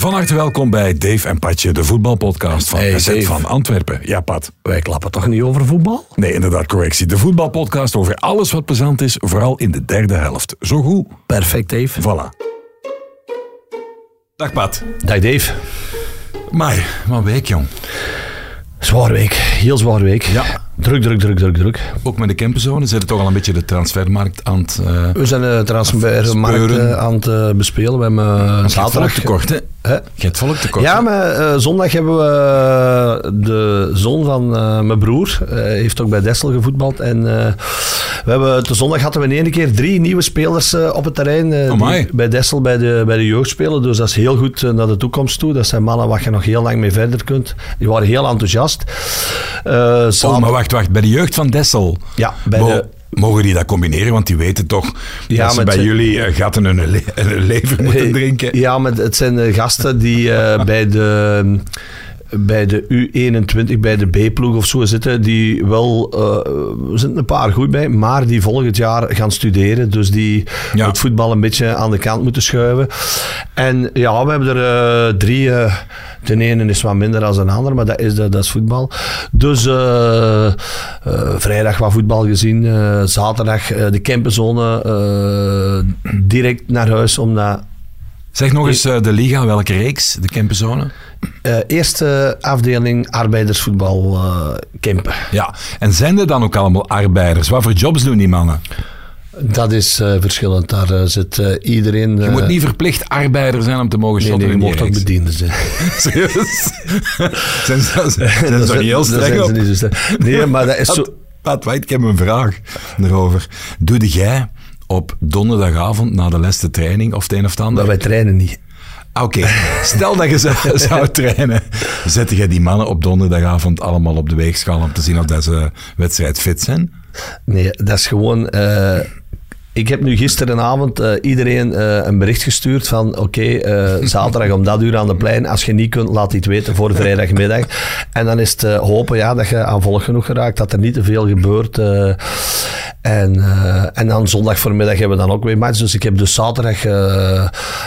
Van harte welkom bij Dave en Patje, de voetbalpodcast van Hey, SZ van Antwerpen. Ja, Pat. Wij klappen toch niet over voetbal? Nee, inderdaad, correctie. De voetbalpodcast over alles wat plezant is, vooral in de derde helft. Zo goed. Perfect, Dave. Voilà. Dag Pat. Dag Dave. Maar, wat week jong. Zwaar week. Heel zwaar week. Ja. Druk, druk, druk, druk, druk. Ook met de camperzone zitten toch al een beetje de transfermarkt aan het... eh We zijn de transfermarkt Speuren. eh, aan het eh, bespelen. We hebben eh, zaterdag... tekort, hè? Hè? Je hebt volk tekort. Ja, maar eh, zondag hebben we eh, de zoon van eh, mijn broer. eh, heeft ook bij Dessel gevoetbald. En eh, we hebben, de zondag hadden we in één keer drie nieuwe spelers eh, op het terrein. eh, die bij Dessel bij de, bij de jeugd spelen. Dus dat is heel goed eh, naar de toekomst toe. Dat zijn mannen waar je nog heel lang mee verder kunt. Die waren heel enthousiast. Eh, Oh, maar wacht, wacht. Bij de jeugd van Dessel. Ja, bij Mo- de... Mogen die dat combineren? Want die weten toch Ja, dat ze bij zijn- jullie eh, gaten hun, le- hun lever moeten drinken. Ja, maar het zijn gasten die eh, bij de... Bij de U21, bij de B-ploeg of zo zitten, die wel, eh, er zitten een paar goed bij, maar die volgend jaar gaan studeren. Dus die Ja. het voetbal een beetje aan de kant moeten schuiven. En ja, we hebben er eh, drie. eh, de ene is wat minder dan de andere, maar dat is, dat is voetbal. Dus vrijdag wat voetbal gezien, zaterdag de campenzone direct naar huis, omdat Zeg nog eens eh, de liga, welke reeks? De campenzone? Eh, eerste afdeling arbeidersvoetbal eh Kempen. Ja. En zijn er dan ook allemaal arbeiders? Wat voor jobs doen die mannen? Dat is verschillend. Daar zit iedereen... Je moet niet verplicht arbeider zijn om te mogen Nee, shotten nee, je in die mocht ook bediende zijn. Serieus? zijn ze, zijn Dat ze heel dat streng zijn op? ze niet zo streng. Nee, maar dat is zo... Pat, ik heb een vraag erover. Doe jij op donderdagavond na de de training of het een of het ander? Maar wij trainen niet. Ah, Oké, stel dat je zou, zou trainen. Zet jij die mannen op donderdagavond allemaal op de weegschaal om te zien of dat ze wedstrijdfit zijn? Nee, dat is gewoon... eh, ik heb nu gisterenavond eh, iedereen eh, een bericht gestuurd van oké, eh, zaterdag om dat uur aan de plein. Als je niet kunt, laat iets weten voor vrijdagmiddag. En dan is het hopen ja, dat je aan volk genoeg geraakt, dat er niet te veel gebeurt. en, en dan zondag voormiddag hebben we dan ook weer match. Dus ik heb dus zaterdag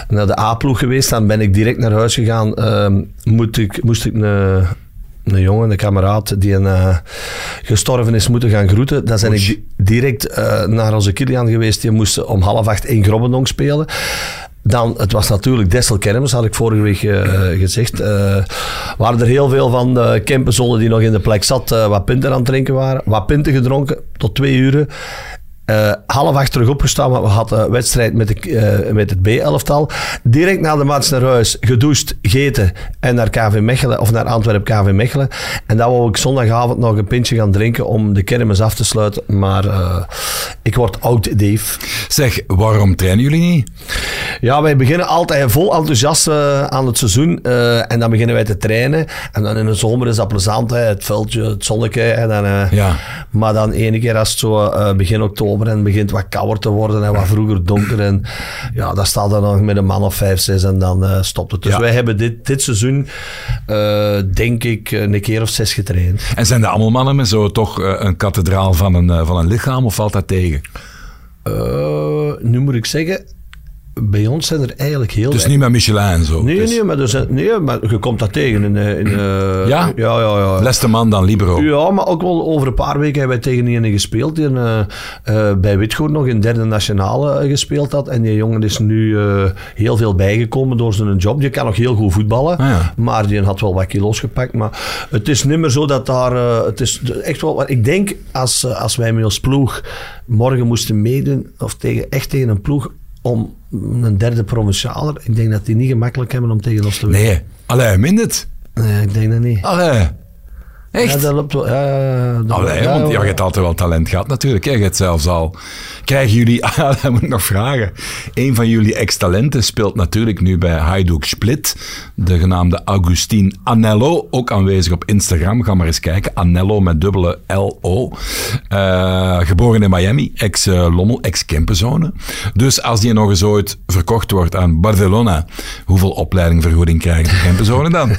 naar de A-ploeg geweest. Dan ben ik direct naar huis gegaan. Ehm, moet ik, moest ik een, een jongen, een kameraad, die een, eh, gestorven is, moeten gaan groeten. Dan zijn ik di- direct eh, naar onze Kilian geweest. Die moest om half acht in Grobbendonk spelen. Dan, het was natuurlijk Dessel Kermis, had ik vorige week eh, gezegd. Eh waren er heel veel van de die nog in de plek zat, wat pinten aan het drinken waren. Wat pinten gedronken, tot twee uur. Eh, half acht terug opgestaan, want we hadden een wedstrijd met, de, eh, met het B-elftal. Direct na de match naar huis, gedoucht, gegeten en naar KV Mechelen, of naar Antwerp KV Mechelen. En dan wou ik zondagavond nog een pintje gaan drinken om de kermis af te sluiten. Maar eh, ik word oud, Dave. Zeg, waarom trainen jullie niet? Ja, wij beginnen altijd vol enthousiast aan het seizoen. en dan beginnen wij te trainen. En dan in de zomer is dat plezant, hè, het veldje, het zonnetje. En dan, Ja. Maar dan ene keer als het zo begin oktober en het begint wat kouder te worden en wat vroeger donker. En ja, dan staat er nog met een man of vijf, zes en dan eh, stopt het. Dus Ja. wij hebben dit, dit seizoen, eh, denk ik, een keer of zes getraind. En zijn dat allemaal mannen met zo toch eh, een kathedraal van een, eh, van een lichaam of valt dat tegen? Eh, nu moet ik zeggen, bij ons zijn er eigenlijk heel Dus niet met Michelin en zo. Nee, Dus nee, maar, er zijn, nee, maar je komt dat tegen. In, in, Ja? Ja, ja, ja. Leste man dan libero. Ja, maar ook wel over een paar weken hebben wij tegen ene gespeeld. Die eh, bij Witgoed nog in derde nationale eh, gespeeld had. En die jongen is nu heel veel bijgekomen door zijn job. Die kan nog heel goed voetballen. Ah, ja. Maar die had wel wat kilo's gepakt. Maar het is niet meer zo dat daar... het is echt wel... Ik denk als, als wij met ons ploeg morgen moesten meedoen, of tegen, echt tegen een ploeg, om een derde provincialer, ik denk dat die niet gemakkelijk hebben om tegen ons te winnen. Nee. Allee, min het. Nee, ik denk dat niet. Allee. Echt? Ja, dat loopt wel. Ja, ja, ja, dat- Allee, ja, want je hebt altijd wel talent gehad natuurlijk. Hè. Je hebt zelfs al... Krijgen jullie... Ah, dat moet ik nog vragen. Een van jullie ex-talenten speelt natuurlijk nu bij Hajduk Split. De genaamde Augustin Anello. Ook aanwezig op Instagram. Ga maar eens kijken. Anello met dubbele L-O. Eh, geboren in Miami. Ex-Lommel, ex-Kempenzone. Dus als die nog eens ooit verkocht wordt aan Barcelona, hoeveel opleidingvergoeding krijgen de Kempenzone dan?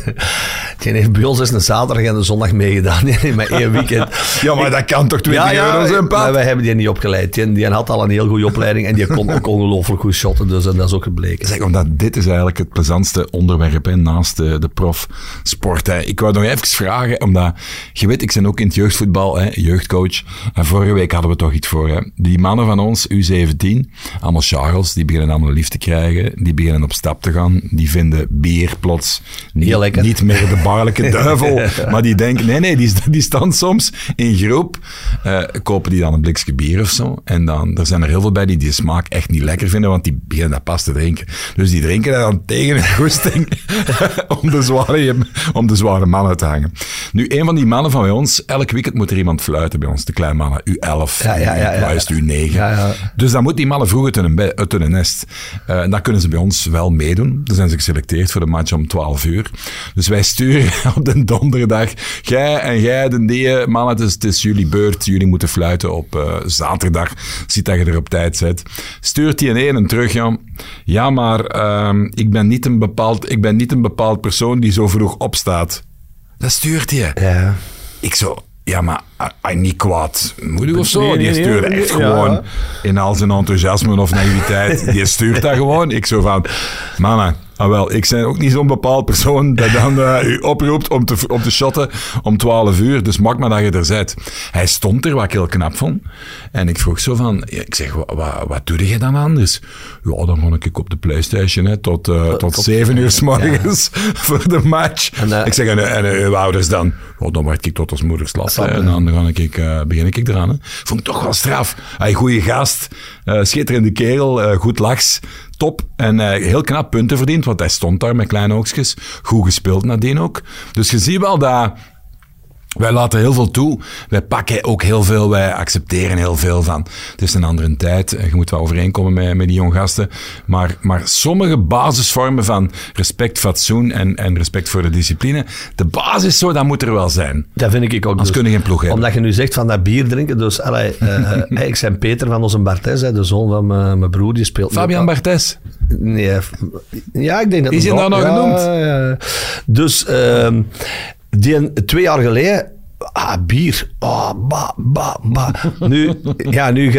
Die heeft bij ons eens een zaterdag en een zondag meegedaan. Heeft maar één weekend. Ja, maar dat kan toch 20 euro zijn, maar pap? wij hebben die niet opgeleid. Die, die had al een heel goede opleiding en die kon ook ongelooflijk goed shotten. Dus en dat is ook gebleken. Zeg, omdat dit is eigenlijk het plezantste onderwerp hè, naast de, de profsport. Hè. Ik wou nog even vragen, omdat je weet, ik ben ook in het jeugdvoetbal, hè, jeugdcoach. En vorige week hadden we toch iets voor. Hè. Die mannen van ons, U17, allemaal Charles, die beginnen allemaal lief te krijgen. Die beginnen op stap te gaan. Die vinden bier plots niet, niet meer de baarlijke duivel. Maar die denken, nee, nee, die, die staan soms in groep. eh, kopen die dan een blikje bier of zo. En dan, er zijn er heel veel bij die die smaak echt niet lekker vinden, want die beginnen dat pas te drinken. Dus die drinken dat dan tegen een goesting om, de zware, om de zware mannen te hangen. Nu, een van die mannen van bij ons, elk weekend moet er iemand fluiten bij ons. De kleine mannen, U11, Ja, ja, ja, ja. wat is het, U9. Ja, ja. Dus dan moet die mannen vroeg uit hun, uit hun nest. Eh, en dan kunnen ze bij ons wel meedoen. Dan zijn ze geselecteerd voor de match om 12 uur. Dus wij sturen op de donderdag. Jij en jij, de die, mannen, het is, het is jullie beurt. Jullie moeten fluiten op eh, zaterdag. Ziet dat je er op tijd zit. Stuurt die een ene terug, ja. Ja, maar ehm, ik, ben niet een bepaald, ik ben niet een bepaald persoon die zo vroeg opstaat. Dat stuurt hij. Ja. Ik zo, ja, maar ah, ah, niet kwaad moedig of zo. Nee, die stuurde nee, echt gewoon in al zijn enthousiasme of naïviteit. Die stuurt dat gewoon. Ik zo van, mama, ah wel, ik ben ook niet zo'n bepaald persoon dat dan eh, u oproept om te, om te shotten om 12 uur. Dus maak maar dat je er bent. Hij stond er, wat ik heel knap vond. En ik vroeg zo van, ik zeg, wat, doe je dan anders? Ja, dan ga ik op de Playstation hè, tot, eh, tot, tot- 7 uur s morgens voor de match. En, eh, ik zeg, en, en uw ouders dan? Oh, dan wacht ik tot als moeder slaapt. Slaapt, hè, ja. En dan ga ik, begin ik eraan. Hè. Vond ik toch wel straf. Hij goede gast, schitterende kerel, eh, goed lachs, top. En eh, heel knap punten verdiend, want hij stond daar met kleine oogstjes. Goed gespeeld nadien ook. Dus je ziet wel dat... Wij laten heel veel toe. Wij pakken ook heel veel. Wij accepteren heel veel van. Het is een andere tijd. Je moet wel overeenkomen met, met die jonge gasten. Maar, maar sommige basisvormen van respect, fatsoen en, en respect voor de discipline. De basis zo, dat moet er wel zijn. Dat vind ik ook. Anders dus. kun je geen ploeg hebben. Omdat je nu zegt van dat bier drinken. Dus allee, eh, eh, ik ben Peter van onze Bartes, de zoon van mijn mijn broer. Die speelt Fabian Barthes. Nee, ja, ik denk dat Is hij daar nog ja, genoemd? ja. Dus ehm, die twee jaar geleden. Ah, bier. Ah, ba, ba, ba. Nu, ja, nu,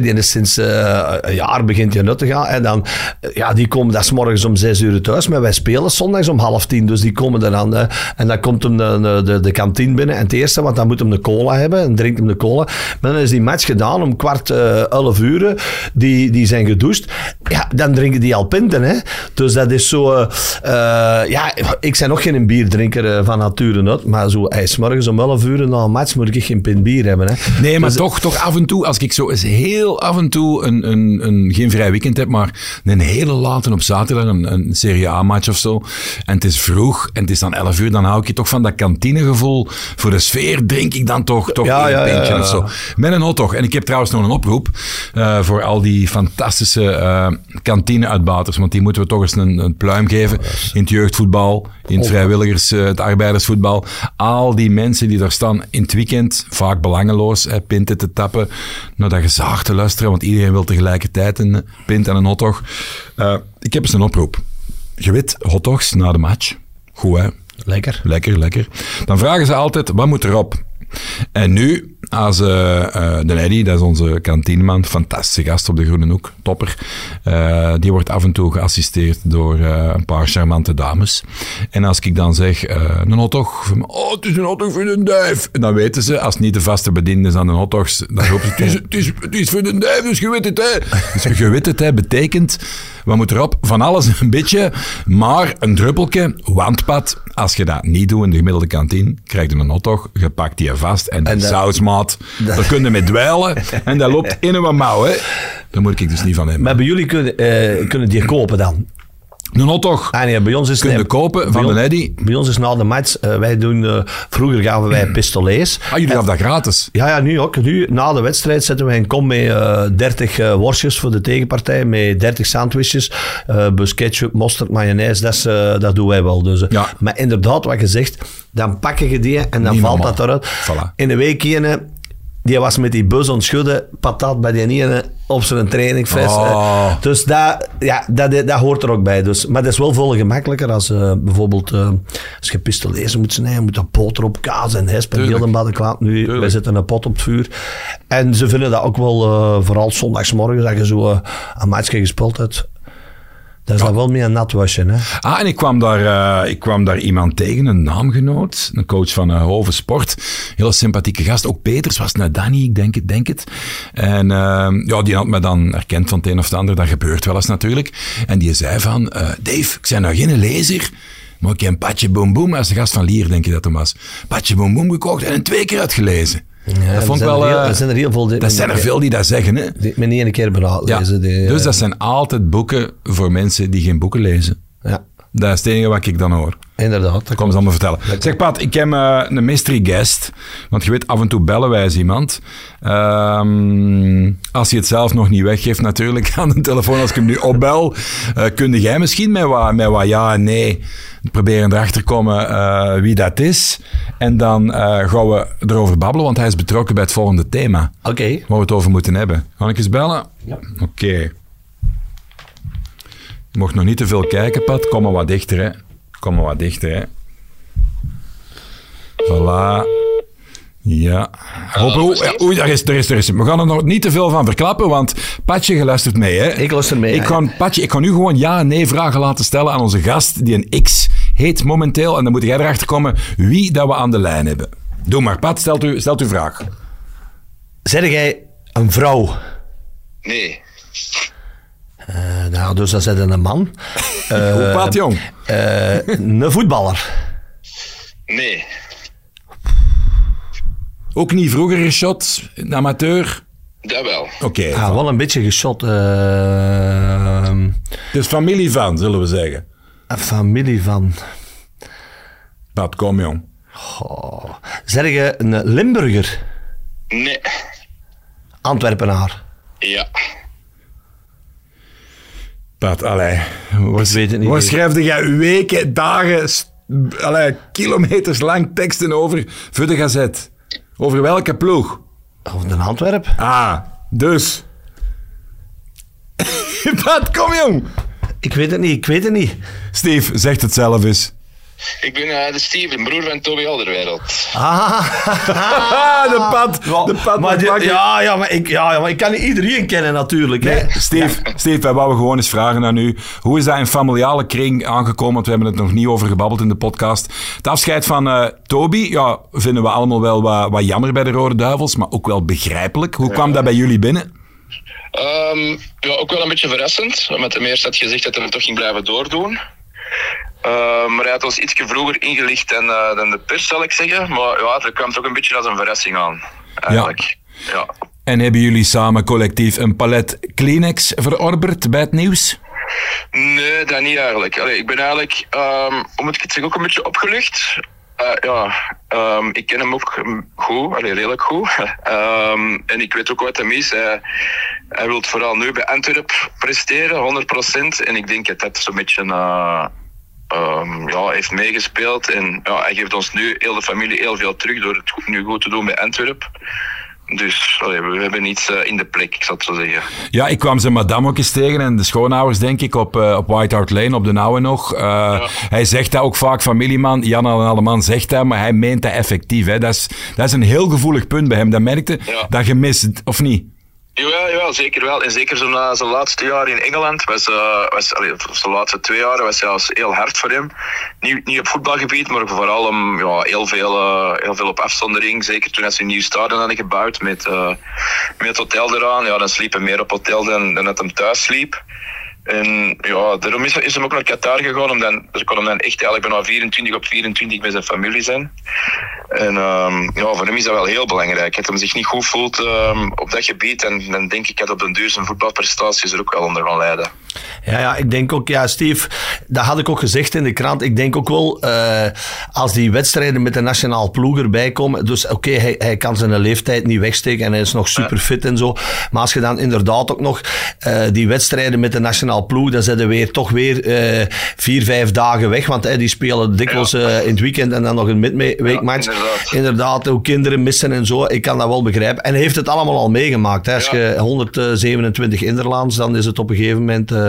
die is sinds eh, een jaar begint hij nut te gaan. En dan, eh, ja, die komen dat morgens om zes uur thuis, maar wij spelen zondags om half tien. Dus die komen dan. eh, en dan komt hem de, de, de, de kantine binnen. En het eerste, want dan moet hem de cola hebben. En drinkt hem de cola. Maar dan is die match gedaan om kwart eh, elf uur. Die, die zijn gedoucht. Ja, dan drinken die al pinten, hè. Dus dat is zo... eh, eh, ja, ik ben nog geen bierdrinker eh, van nature uit. Maar zo, hij is morgens om 11 uur na een match moet ik geen pint bier hebben, hè. Nee, maar Dus- toch, toch af en toe, als ik zo eens heel af en toe een, een, een, geen vrij weekend heb, maar een hele late op zaterdag, een, een Serie A-match of zo, en het is vroeg, en het is dan 11 uur, dan hou ik je toch van dat kantinegevoel. Voor de sfeer drink ik dan toch, toch Ja, één ja, ja, pintje ja. of zo. Met een hotdog. En ik heb trouwens nog een oproep eh, voor al die fantastische eh kantine-uitbaters, want die moeten we toch eens een, een pluim geven in het jeugdvoetbal, in het vrijwilligers, eh, het arbeidersvoetbal. Al die mensen die daar staan in het weekend, vaak belangeloos, hè, pinten te tappen, naar dat gezaag te luisteren, want iedereen wil tegelijkertijd een pint en een hotdog. Eh, ik heb eens een oproep. Je weet, hotdogs na de match. Goed, hè? Lekker. Lekker, lekker. Dan vragen ze altijd, wat moet erop? En nu, als eh, eh, de Eddy, dat is onze kantineman, fantastische gast op de Groene Hoek, topper, eh, die wordt af en toe geassisteerd door eh, een paar charmante dames. En als ik dan zeg, een hotdog, oh, het is een hotdog voor de duif. En dan weten ze, als het niet de vaste bediende is aan de hotdogs, dan roepen ze, het is, het, is, het is voor de duif, dus je weet het, hè. Dus je weet het, hè, betekent, wat moet erop? Van alles een beetje, maar een druppeltje, wandpad. Als je dat niet doet in de gemiddelde kantine, krijg je een hotdog, je pakt die vast en, de sausmaat, daar kun je mee dweilen en dat loopt in een mouw, hè. Daar moet ik dus niet van hebben. Maar bij jullie kunnen, eh, kunnen die kopen dan? Een hotdog Ah nee, bij ons is kun je nee, kopen van ons- de Eddy. Bij ons is na de match, eh, wij doen, eh, vroeger gaven wij pistolets. Ah, jullie hadden dat gratis. Ja, ja, nu ook. Nu, na de wedstrijd zetten we een kom met eh 30 eh, worstjes voor de tegenpartij, met 30 sandwiches, eh bus ketchup, mosterd, mayonaise, dat, dat doen wij wel. Dus, Ja. Maar inderdaad, wat je zegt, dan pak je die en dan Niet valt normaal. dat eruit. Voilà. In een week ene, die was met die bus ontschudden, patat bij die ene op zijn trainingfest. Oh. Dus dat, ja, dat, dat hoort er ook bij. Dus, maar dat is wel veel gemakkelijker als eh, bijvoorbeeld eh, als je pistolezen moet snijden, moet een pot erop, kaas en hesp en heel baddenklaat. Nu, Tuurlijk. wij zetten een pot op het vuur. En ze vinden dat ook wel, eh, vooral zondagsmorgen, dat je zo een matchje gespeeld hebt. Dat is dan wel meer een nat wasje, hè? Ah, en ik kwam, daar, eh, ik kwam daar iemand tegen, een naamgenoot, een coach van uh, Hoven Sport. Heel sympathieke gast. Ook Peters was naar Danny, ik denk het. Denk het. En eh, ja, die had me dan erkend van het een of het ander. Dat gebeurt wel eens natuurlijk. En die zei van, eh, Dave, ik ben nou geen lezer. Maar ik heb een Patje Boom Boom, als de gast van Lier denk je dat hem was. Patje Boom Boom gekocht en twee keer uitgelezen. Dat vond ik er wel... heel- eh, zijn er heel veel... die- dat zijn er veel die dat zeggen, hè. Die me niet één keer beraad Ja. lezen. Die, dus eh, dat zijn altijd boeken voor mensen die geen boeken lezen. Ja, Dat is het enige wat ik dan hoor. Inderdaad. dat Ik kom ze allemaal vertellen. Zeg Pat, ik heb eh, een mystery guest. Want je weet, af en toe bellen wij eens iemand. Ehm, als hij het zelf nog niet weggeeft natuurlijk aan de telefoon. Als ik hem nu opbel. eh kun jij misschien met wat, met wat ja en nee proberen erachter komen eh, wie dat is. En dan gaan we erover babbelen. Want hij is betrokken bij het volgende thema. Oké. Waar we het over moeten hebben. Kan ik eens bellen? Ja. Oké. Je mocht nog niet te veel kijken, Pat. Kom maar wat dichter, hè. Kom maar wat dichter, hè. Voilà. Ja. Oei, ja, oei, daar is, daar is, daar is. We gaan er nog niet te veel van verklappen, want Patje, je luistert mee, hè. Ik luister mee, Ik ja. kan, Patje, ik kan nu gewoon ja en nee vragen laten stellen aan onze gast, die een X heet momenteel. En dan moet jij erachter komen wie dat we aan de lijn hebben. Doe maar, Pat, stelt u, stelt uw vraag. Zeg jij een vrouw? Nee. Eh, nou, dus dan zit een man. Eh, Hoe Pat, jong? eh, een voetballer. Nee. Ook niet vroeger geschot, een amateur. Dat wel. Oké, Ja, wel een beetje geschot. eh, het is familie van, zullen we zeggen. een familie van... Pat, kom jong. Oh, zeg je een Limburger? Nee. Antwerpenaar? Ja. Pat, allee. Waar, weet het niet. Waar schrijfde jij weken, dagen, allee, kilometers lang teksten over voor de gazet? Over welke ploeg? Of een Antwerp? Ah, dus. Pat, kom jong. Ik weet het niet, ik weet het niet. Steve, zegt het zelf eens. Ik ben eh, de Steven, broer van Toby Alderwereld. Ah, Ah, de Pat. De Pat maar die- ja, ja, maar ik, ja, ja, maar ik kan niet iedereen kennen natuurlijk. Hè. Steve, Steve, wij wouden gewoon eens vragen aan u. Hoe is dat in familiale kring aangekomen? Want we hebben het nog niet over gebabbeld in de podcast. Het afscheid van eh, Toby, ja, vinden we allemaal wel wat, wat jammer bij de Rode Duivels, maar ook wel begrijpelijk. Hoe kwam dat bij jullie binnen? Ehm, ja, ook wel een beetje verrassend. Met hem eerst had gezegd dat hij het toch ging blijven doordoen. Ehm, maar hij had ons iets vroeger ingelicht dan, eh, dan de pers, zal ik zeggen. Maar ja, dat kwam toch een beetje als een verrassing aan. Eigenlijk. Ja. En hebben jullie samen collectief een palet Kleenex verorberd bij het nieuws? Nee, dat niet eigenlijk. Allee, ik ben eigenlijk, ehm ik het zeggen, ook een beetje opgelucht. Eh, ja, ehm, ik ken hem ook goed, allee, redelijk goed. Ehm, en ik weet ook wat hem is. Hij, hij wil vooral nu bij Antwerp presteren, 100%. En ik denk dat dat zo'n beetje ehm, ja, heeft meegespeeld. En ja, hij geeft ons nu, heel de familie, heel veel terug door het nu goed te doen bij Antwerp. Dus allee, we hebben iets eh, in de plek, ik zal het zo zeggen. Ja, ik kwam zijn madame ook eens tegen en de schoonouders, denk ik, op, eh, op White Hart Lane, op de Nauwe nog. Hij zegt dat ook vaak, familieman. Jan Alleman zegt dat, maar hij meent dat effectief. Hè. Dat, is, dat is een heel gevoelig punt bij hem. Dat merkte Ja. dat je mist, of niet? Jawel, jawel, zeker wel. En zeker zo na zijn laatste jaar in Engeland, was, eh was zijn laatste twee jaar, was zelfs heel hard voor hem. Niet, niet op voetbalgebied, maar vooral om ja, heel, veel, eh, heel veel op afzondering. Zeker toen ze een nieuw stadion hadden gebouwd met, eh, met hotel eraan. Ja, dan sliep hij meer op hotel dan, dan dat hem thuis sliep. En ja, daarom is, is hem ook naar Qatar gegaan. Om dan, dus kon hem dan echt eigenlijk bijna 24 op 24 met zijn familie zijn. En ehm, ja, voor hem is dat wel heel belangrijk. Dat hij zich niet goed voelt ehm, op dat gebied. En dan denk ik dat op den duur zijn voetbalprestaties er ook wel onder gaan leiden. Ja, ja, ik denk ook, ja, Steve, dat had ik ook gezegd in de krant. Ik denk ook wel, uh, als die wedstrijden met de nationaal ploeg erbij komen. Dus oké, hij, kan zijn leeftijd niet wegsteken en hij is nog super fit en zo. Maar als je dan inderdaad ook nog uh, die wedstrijden met de nationaal ploeg, dan zijn er weer toch weer uh, vier, vijf dagen weg. Want die spelen dikwijls ja. in het weekend en dan nog een midweekmatch. Ja, inderdaad. inderdaad, hoe kinderen missen en zo. Ik kan dat wel begrijpen. En hij heeft het allemaal al meegemaakt. Hè. Als je 127 Inderlands, dan is het op een gegeven moment. Uh,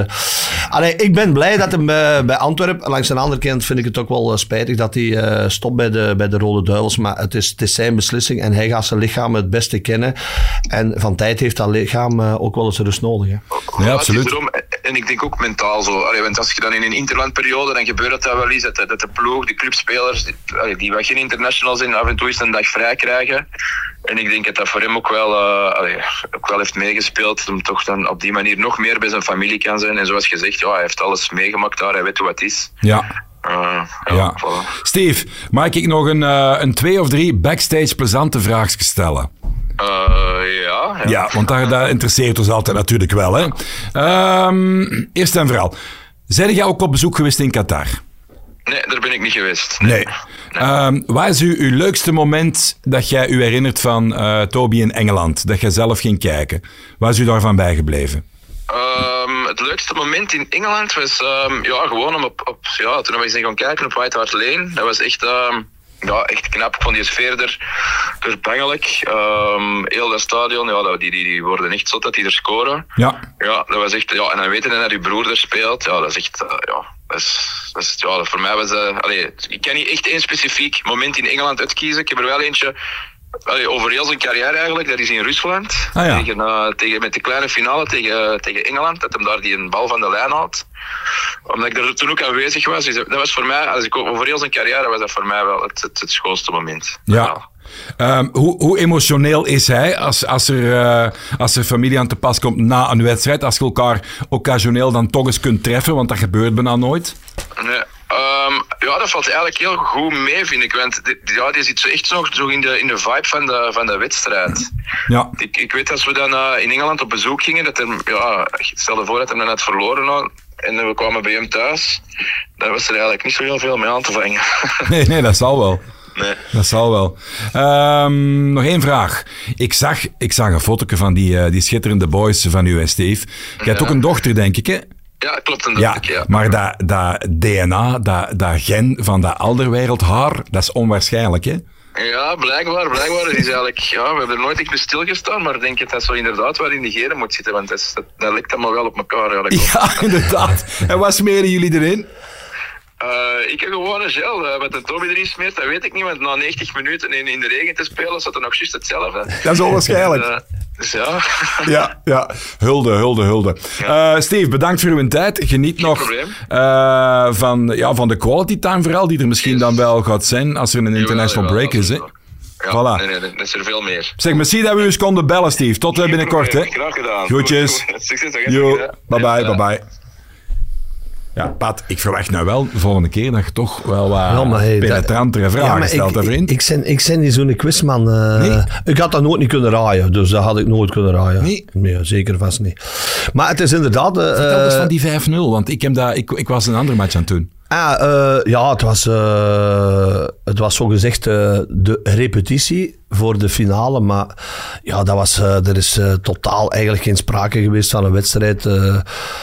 allee, ik ben blij dat hij bij, bij Antwerpen. Langs de andere kant vind ik het ook wel spijtig dat hij uh, stopt bij de, bij de Rode Duivels. Maar het is, het is zijn beslissing en hij gaat zijn lichaam het beste kennen. En van tijd heeft dat lichaam ook wel eens rust nodig. Hè. Ja, absoluut. En ik denk ook mentaal zo. Allee, want als je dan in een interlandperiode, dan gebeurt dat wel eens. Dat, dat de ploeg, de clubspelers, die, allee, die wat geen internationals zijn, af en toe eens een dag vrij krijgen. En ik denk dat dat voor hem ook wel, uh, allee, ook wel heeft meegespeeld. Om toch dan op die manier nog meer bij zijn familie kan zijn. En zoals gezegd, ja, hij heeft alles meegemaakt daar. Hij weet hoe het is. Ja. Uh, ja, ja. Voilà. Steve, mag ik nog een, uh, een twee of drie backstage plezante vraagjes stellen? Uh, ja, ja. Ja, want daar, daar interesseert ons altijd natuurlijk wel. Hè. Um, eerst en vooral. Zijn jij ook op bezoek geweest in Qatar? Nee, daar ben ik niet geweest. Nee. nee. Um, waar is uw, uw leukste moment dat jij u herinnert van uh, Toby in Engeland? Dat jij zelf ging kijken. Waar is u daarvan bijgebleven? Um, het leukste moment in Engeland was ja, gewoon om op, op, ja, toen we eens gaan kijken op White Hart Lane. Dat was echt, ja, echt knap. Ik vond die sfeer er, er bangelijk. heel dat stadion, ja, die, die, die worden echt zot dat die er scoren. Ja. Ja, dat was echt, ja, en dan weten dat je broer er speelt. Ja, dat is echt, uh, ja, dat is, dat is, ja, voor mij was dat... Ik kan niet echt één specifiek moment in Engeland uitkiezen. Ik heb er wel eentje allee, over heel zijn carrière eigenlijk. Dat is in Rusland. Ah, ja. tegen, uh, tegen, met de kleine finale tegen, tegen Engeland. Dat hem daar die een bal van de lijn had. Omdat ik er toen ook aanwezig was. Dus dat was voor mij, als ik over heel zijn carrière, was dat voor mij wel het, het, het schoonste moment. Ja. ja. Um, hoe, hoe, emotioneel is hij als, als, er, uh, als er familie aan te pas komt na een wedstrijd? Als je elkaar occasioneel dan toch eens kunt treffen, want dat gebeurt bijna nooit. Nee. Ja, dat valt eigenlijk heel goed mee, vind ik. Want die, ja, die zit zo echt nog zo in, de, in de vibe van de, van de wedstrijd. Ja. Ik, ik weet als we dan uh, in Engeland op bezoek gingen, dat hem, ja, stel je voor dat hij dan had verloren had, en we kwamen bij hem thuis, dan was er eigenlijk niet zo heel veel mee aan te vangen. nee, nee, dat zal wel. Nee. Dat zal wel. Um, nog één vraag. Ik zag, ik zag een foto van die, uh, die schitterende boys van u, Steve. Je hebt ook een dochter, denk ik, hè? Ja, klopt. Ja, maar dat, dat DNA, dat, dat gen van dat alderwereldhaar, dat is onwaarschijnlijk, hè? Ja, blijkbaar, blijkbaar. Het is eigenlijk, ja, we hebben er nooit echt bij stilgestaan, maar ik denk dat dat zo inderdaad wel in de genen moet zitten, want dat, dat, dat lijkt allemaal wel op elkaar. Klopt. Ja, inderdaad. En wat smeren jullie erin? Uh, ik heb gewoon een gel. Uh, wat een Toby erin smeert, dat weet ik niet. Want na 90 minuten in, in de regen te spelen, zat er nog juist hetzelfde. Dat is onwaarschijnlijk. Uh, dus ja. Ja, ja. Hulde, hulde, hulde. Steve, bedankt voor uw tijd. Geniet nog van, ja, van de quality time vooral, die er misschien Yes. dan wel gaat zijn als er een international Jawel, break is. Hè. Ja, Voilà. nee, nee, dat is er veel meer. Zeg, merci dat we u eens konden bellen, Steve. Tot binnenkort. Hè. Graag gedaan. Groetjes. Succes. Yo, Ja. Ja. Pat, ik verwacht nou wel de volgende keer dat je toch wel wat Ja, maar hey, dat- penetrantere vragen Ja, maar stelt, ik, vriend. Ik, ik, ben, ik ben niet zo'n quizman. eh. Nee? Ik had dat nooit niet kunnen raaien, dus dat had ik nooit kunnen raaien. Nee? zeker vast niet. Maar het is inderdaad... eh, Vertel eens eh, van die 5-0, want ik, heb dat, ik, ik was een andere match aan het doen. Ah, eh, ja, het was, eh het was zogezegd eh de repetitie voor de finale. Maar ja, dat was, er is totaal eigenlijk geen sprake geweest van een wedstrijd.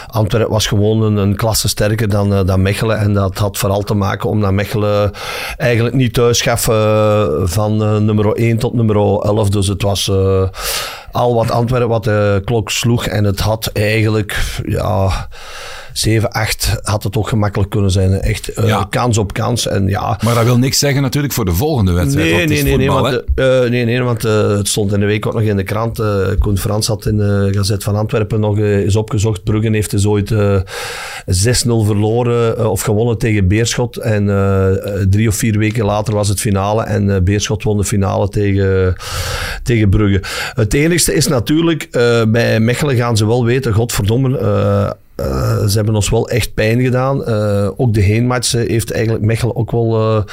Antwerpen was gewoon een, een klasse sterker dan, dan Mechelen. En dat had vooral te maken omdat Mechelen eigenlijk niet thuis gaf van nummer 1 tot nummer 11. Dus het was al wat Antwerpen wat de klok sloeg. En het had eigenlijk, ja... 7, 8 had het ook gemakkelijk kunnen zijn. Echt eh, Ja. kans op kans. En ja, Maar dat wil niks zeggen natuurlijk voor de volgende wedstrijd. Nee, nee, nee, nee, want, hè. eh, nee, nee, want eh, het stond in de week ook nog in de krant. eh Koen Frans had in de Gazet van Antwerpen nog eh, eens opgezocht. Bruggen heeft dus ooit eh 6-0 verloren eh, of gewonnen tegen Beerschot. En eh, eh, drie of vier weken later was het finale. En eh, Beerschot won de finale tegen, tegen Brugge. Het enigste is natuurlijk, eh, bij Mechelen gaan ze wel weten, godverdomme... eh, ze hebben ons wel echt pijn gedaan. Eh, ook de heenmatch eh, heeft eigenlijk Mechelen ook wel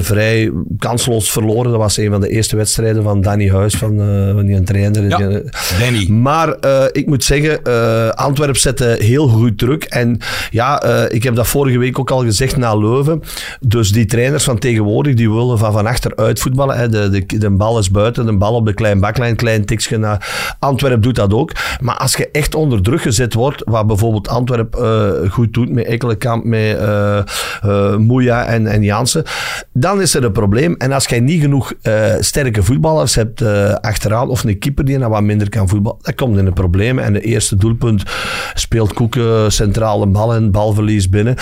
vrij kansloos verloren. Dat was een van de eerste wedstrijden van Danny Huis, van, van die trainer. Ja, Die- Danny. maar ik moet zeggen, eh Antwerp zette heel goed druk. En ja, ik heb dat vorige week ook al gezegd na Leuven. Dus die trainers van tegenwoordig, die willen van van achter uitvoetballen. Hè. De, de, de bal is buiten, de bal op de klein baklijn, klein tikje naar Antwerp doet dat ook. Maar als je echt onder druk gezet wordt, wat bijvoorbeeld Antwerp eh, goed doet met Ekkelenkamp, met eh eh, Moeja en, en Jansen, dan is er een probleem. En als jij niet genoeg sterke voetballers hebt achteraan, of een keeper die nou wat minder kan voetballen, dan komt in de problemen. En de eerste doelpunt speelt Koeken centrale bal en balverlies binnen.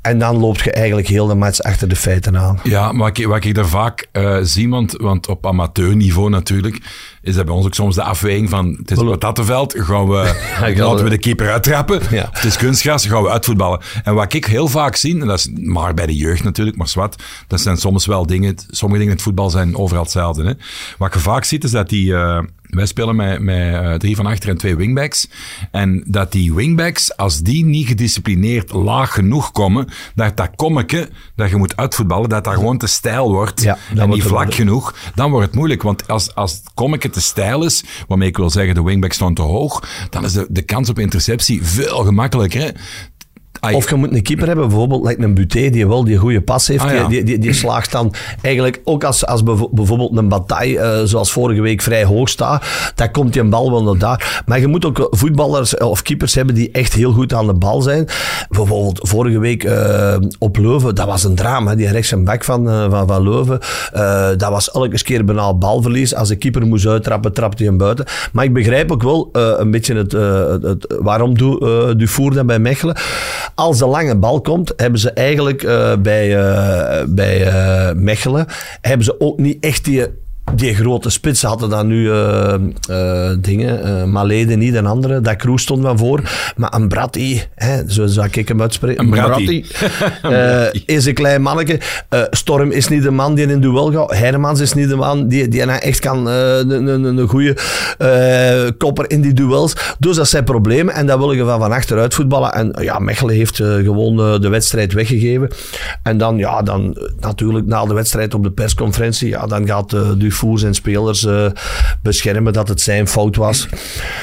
En dan loopt je eigenlijk heel de match achter de feiten aan. Ja, wat ik, wat ik er vaak eh, zie, want, want op amateurniveau natuurlijk, is dat bij ons ook soms de afweging van het is een patattenveld, gaan we, laten we- we de keeper uittrappen. Ja. Het is kunstgras, gaan we uitvoetballen. En wat ik heel vaak zie, en dat is maar bij de jeugd natuurlijk, maar zwart, dat zijn soms wel dingen, sommige dingen in het voetbal zijn overal hetzelfde. Hè. Wat je vaak ziet, is dat die... eh, wij spelen met, met eh, drie van achter en twee wingbacks. En dat die wingbacks, als die niet gedisciplineerd laag genoeg komen, dat dat kommetje dat je moet uitvoetballen, dat dat gewoon te stijl wordt Ja, en niet vlak genoeg, dan wordt het moeilijk. Want als, als het kommetje te stijl is, waarmee ik wil zeggen de wingbacks staan te hoog, dan is de, de kans op interceptie veel gemakkelijker. Hè? Ai, Of je moet een keeper hebben, bijvoorbeeld like een Buté, die wel die goede pas heeft. Ah, ja. die, die, die slaagt dan eigenlijk ook als, als bijvoorbeeld een bataille, eh, zoals vorige week, vrij hoog staat. Dan komt die een bal wel naar daar. Maar je moet ook voetballers eh, of keepers hebben die echt heel goed aan de bal zijn. Bijvoorbeeld vorige week eh, op Leuven, dat was een drama. Die rechts en back van, van, van Leuven, dat was elke keer bijna balverlies. Als de keeper moest uittrappen, trapte hij hem buiten. Maar ik begrijp ook wel een beetje het, het, waarom doe, Dufour dat bij Mechelen. Als de lange bal komt, hebben ze eigenlijk eh, bij, eh, bij eh, Mechelen, hebben ze ook niet echt die, die grote spits. Ze hadden dan nu eh, eh, dingen, eh Malede niet, een andere. Dat Kroes stond van voor. Maar een Bratti, hè, zo zou ik hem uitspreken. Een Bratti. is een klein manneke. Storm is niet de man die in een duel gaat. Hermans is niet de man die, die nou echt kan een, goede kopper in die duels. Dus dat zijn problemen en dat wil je van van achteruit voetballen. En ja, Mechelen heeft gewoon de wedstrijd weggegeven. En dan, ja, dan natuurlijk na de wedstrijd op de persconferentie, ja, dan gaat Dufour zijn spelers eh, beschermen dat het zijn fout was.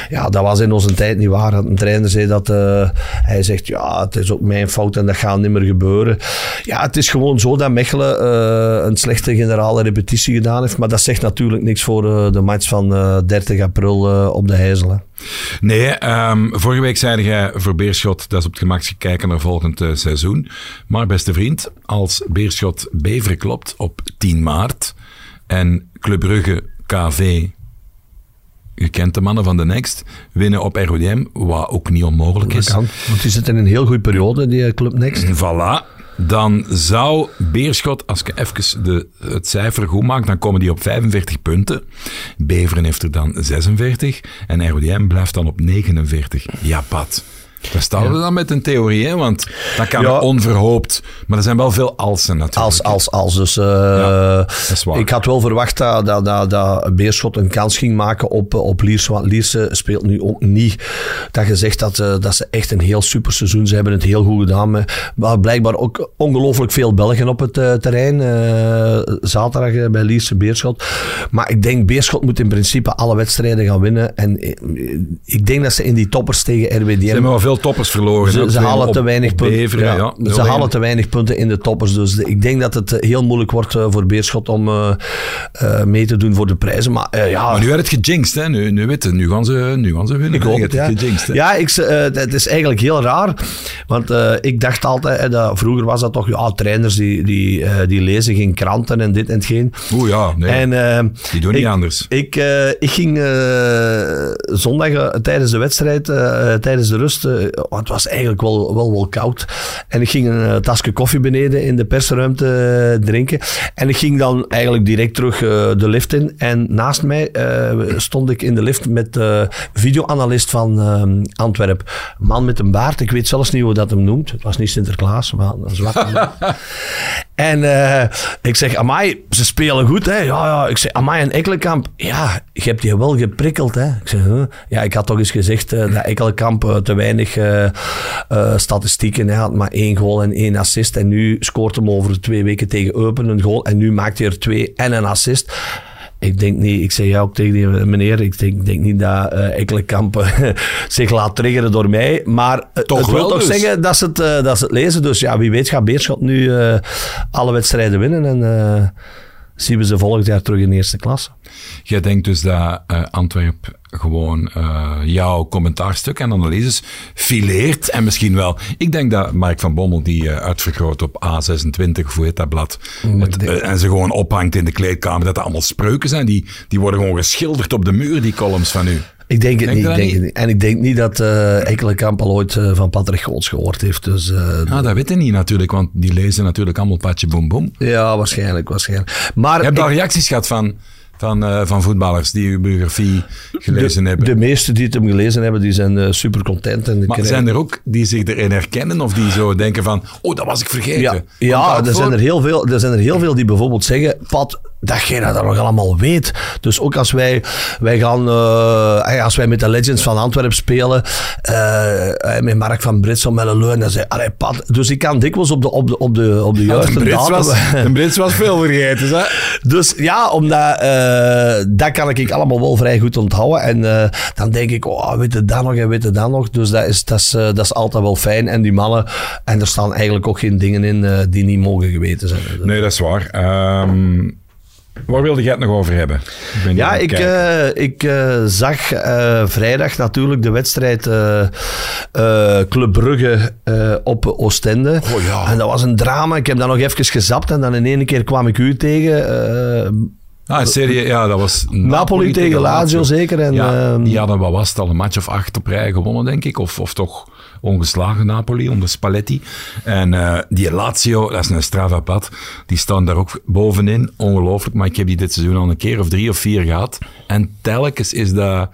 Ja, dat was in onze tijd niet waar. Een trainer zei dat eh, hij zegt, ja, het is ook mijn fout en dat gaat niet meer gebeuren. Ja, het is gewoon zo dat Mechelen eh, een slechte generale repetitie gedaan heeft. Maar dat zegt natuurlijk niks voor de match van eh, 30 april op de Heizel. hè. Nee, ehm, vorige week zei jij voor Beerschot, dat is op het gemakje kijken naar volgend seizoen. Maar beste vriend, als Beerschot Beveren klopt op 10 maart en Club Brugge KV, je kent de mannen van de Next, winnen op RODM, wat ook niet onmogelijk Dat is. kan. Want die zit in een heel goede periode, die eh, Club Next. Voilà. Dan zou Beerschot, als ik even de, het cijfer goed maak, dan komen die op 45 punten. Beveren heeft er dan 46 en RODM blijft dan op 49. Ja, Pat. Daar staan we dan met een theorie, hè? want dat kan Ja. onverhoopt. Maar er zijn wel veel alsen natuurlijk. Als, als, als. Dus eh, dat is waar. ik had wel verwacht dat, dat, dat, dat Beerschot een kans ging maken op, eh, op Lierse. Want Lierse speelt nu ook niet. Dat je zegt dat, eh, dat ze echt een heel super seizoen. Ze hebben het heel goed gedaan. Maar, blijkbaar ook ongelooflijk veel Belgen op het terrein. zaterdag bij Lierse Beerschot. Maar ik denk Beerschot moet in principe alle wedstrijden gaan winnen. En ik denk dat ze in die toppers tegen RWDM... Veel toppers verloren. Ze, ze halen op- te weinig punten. Ja, ja. ze halen te weinig punten in de toppers. Dus ik denk dat het eh, heel moeilijk wordt eh, voor Beerschot om eh, mee te doen voor de prijzen. Maar ja, Maar nu werd het gejinxed, hè? Nu, nu, weet je, nu, gaan ze, nu gaan ze winnen. ik hoop het, ja. gejinxed, hè. Ja, ik, het is eigenlijk heel raar. Want ik dacht altijd, dat, vroeger was dat toch, ja, trainers die, die, die lezen geen kranten en dit en hetgeen. Oeh ja, nee. En, die doen niet anders. Ik, ik ging zondag tijdens de wedstrijd, tijdens de rust, want het was eigenlijk wel, wel, wel koud. En ik ging een eh, tasje koffie beneden in de persruimte eh, drinken. En ik ging dan eigenlijk direct terug eh, de lift in. En naast mij eh, stond ik in de lift met de videoanalist van eh, Antwerp. Een man met een baard, ik weet zelfs niet hoe dat hem noemt. Het was niet Sinterklaas, maar een zwarte man. En eh, ik zeg, amai, ze spelen goed, hè. Ja, ja. Ik zeg, amai, en Ekkelenkamp, ja, je hebt die wel geprikkeld, hè. Ik zeg, ja, ik had toch eens gezegd uh, dat Ekkelenkamp uh, te weinig statistieken had, maar één goal en één assist. En nu scoort hem over twee weken tegen Eupen een goal en nu maakt hij er twee en een assist. Ik denk niet, ik zeg ja ook tegen die meneer, ik denk, denk niet dat uh, Ekkelenkamp zich laat triggeren door mij. Maar toch het wil toch dus. zeggen dat ze, het, uh, dat ze het lezen. Dus ja, wie weet gaat Beerschot nu uh, alle wedstrijden winnen. En zien we ze volgend jaar terug in de eerste klasse. Jij denkt dus dat Antwerp gewoon jouw commentaarstuk en analyses fileert en misschien wel. Ik denk dat Mark van Bommel die uitvergroot op A26, hoe heet dat blad, het, en ze gewoon ophangt in de kleedkamer, dat dat allemaal spreuken zijn. Die, die worden gewoon geschilderd op de muur, die columns van u. Ik denk het denk niet, ik denk niet. niet. En ik denk niet dat uh, Ekkelenkamp al ooit uh, van Patrick Goots gehoord heeft. Dus, uh, ah, dat weet hij niet natuurlijk, want die lezen natuurlijk allemaal Patje Boom Boom. Ja, waarschijnlijk. waarschijnlijk. Maar Je hebt ik, al reacties gehad van, van, uh, van voetballers die uw biografie gelezen de, hebben? De meeste die het hem gelezen hebben, die zijn uh, super content. En maar zijn er ook die zich erin herkennen of die zo denken van, oh, dat was ik vergeten? Ja, ja er, zijn er, heel veel, er zijn er heel veel die bijvoorbeeld zeggen, Pat, dat jij dat nog allemaal weet. Dus ook als wij, wij gaan, uh, als wij met de Legends van Antwerpen spelen, uh, met Mark van Britsel, met Leun, dan zei allee, Pat. Dus ik kan dikwijls op de, op de, op de, op de juiste ja, datum. Was, de Brits was veel vergeten, hè? Dus ja, omdat uh, dat kan ik allemaal wel vrij goed onthouden. En dan denk ik, oh, weet je dat nog en weet je dat nog. Dus dat is, dat, is, dat is altijd wel fijn. En die mannen, en er staan eigenlijk ook geen dingen in die niet mogen geweten zijn. Nee, dat is waar. Um, Waar wilde jij het nog over hebben? Ik ja, ik, uh, ik uh, zag uh, vrijdag natuurlijk de wedstrijd Club Brugge op Oostende. Oh, ja. En dat was een drama. Ik heb dat nog even gezapt en dan in één keer kwam ik u tegen. Ah, serie, ja, dat was Napoli, Napoli tegen, Lazio, Lazio zeker. En, ja, die hadden, wat was het al, een match of acht op rij gewonnen, denk ik. Of, of toch ongeslagen Napoli onder Spalletti. En uh, die Lazio, dat is een Strava-pad, die staan daar ook bovenin. Ongelooflijk, maar ik heb die dit seizoen al een keer of drie of vier gehad. En telkens is dat...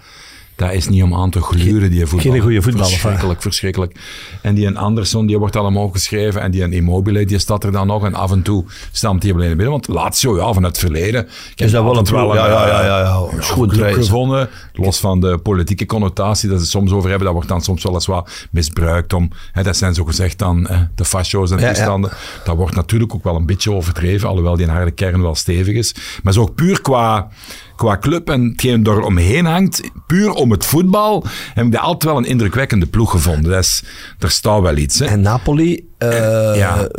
Dat is niet om aan te gluren, die voetbal. Geen goede voetballer. Verschrikkelijk, verschrikkelijk. En die een Anderson, die wordt allemaal geschreven. En die een Immobile, die staat er dan nog. En af en toe staat hij alleen binnen. Want Lazio, ja, van het verleden. Is dat wel een wel ja, ja, ja, ja, ja. gevonden. Los van de politieke connotatie dat ze soms over hebben. Dat wordt dan soms wel eens wat misbruikt om... Hè, dat zijn zo gezegd dan hè, de fascio's en toestanden. Ja, ja. Dat wordt natuurlijk ook wel een beetje overdreven. Alhoewel die in harde kern wel stevig is. Maar zo puur qua qua club en hetgeen er omheen hangt, puur om het voetbal, heb ik dat altijd wel een indrukwekkende ploeg gevonden. Dat is, er staat wel iets. Hè. En Napoli... Uh, en, ja.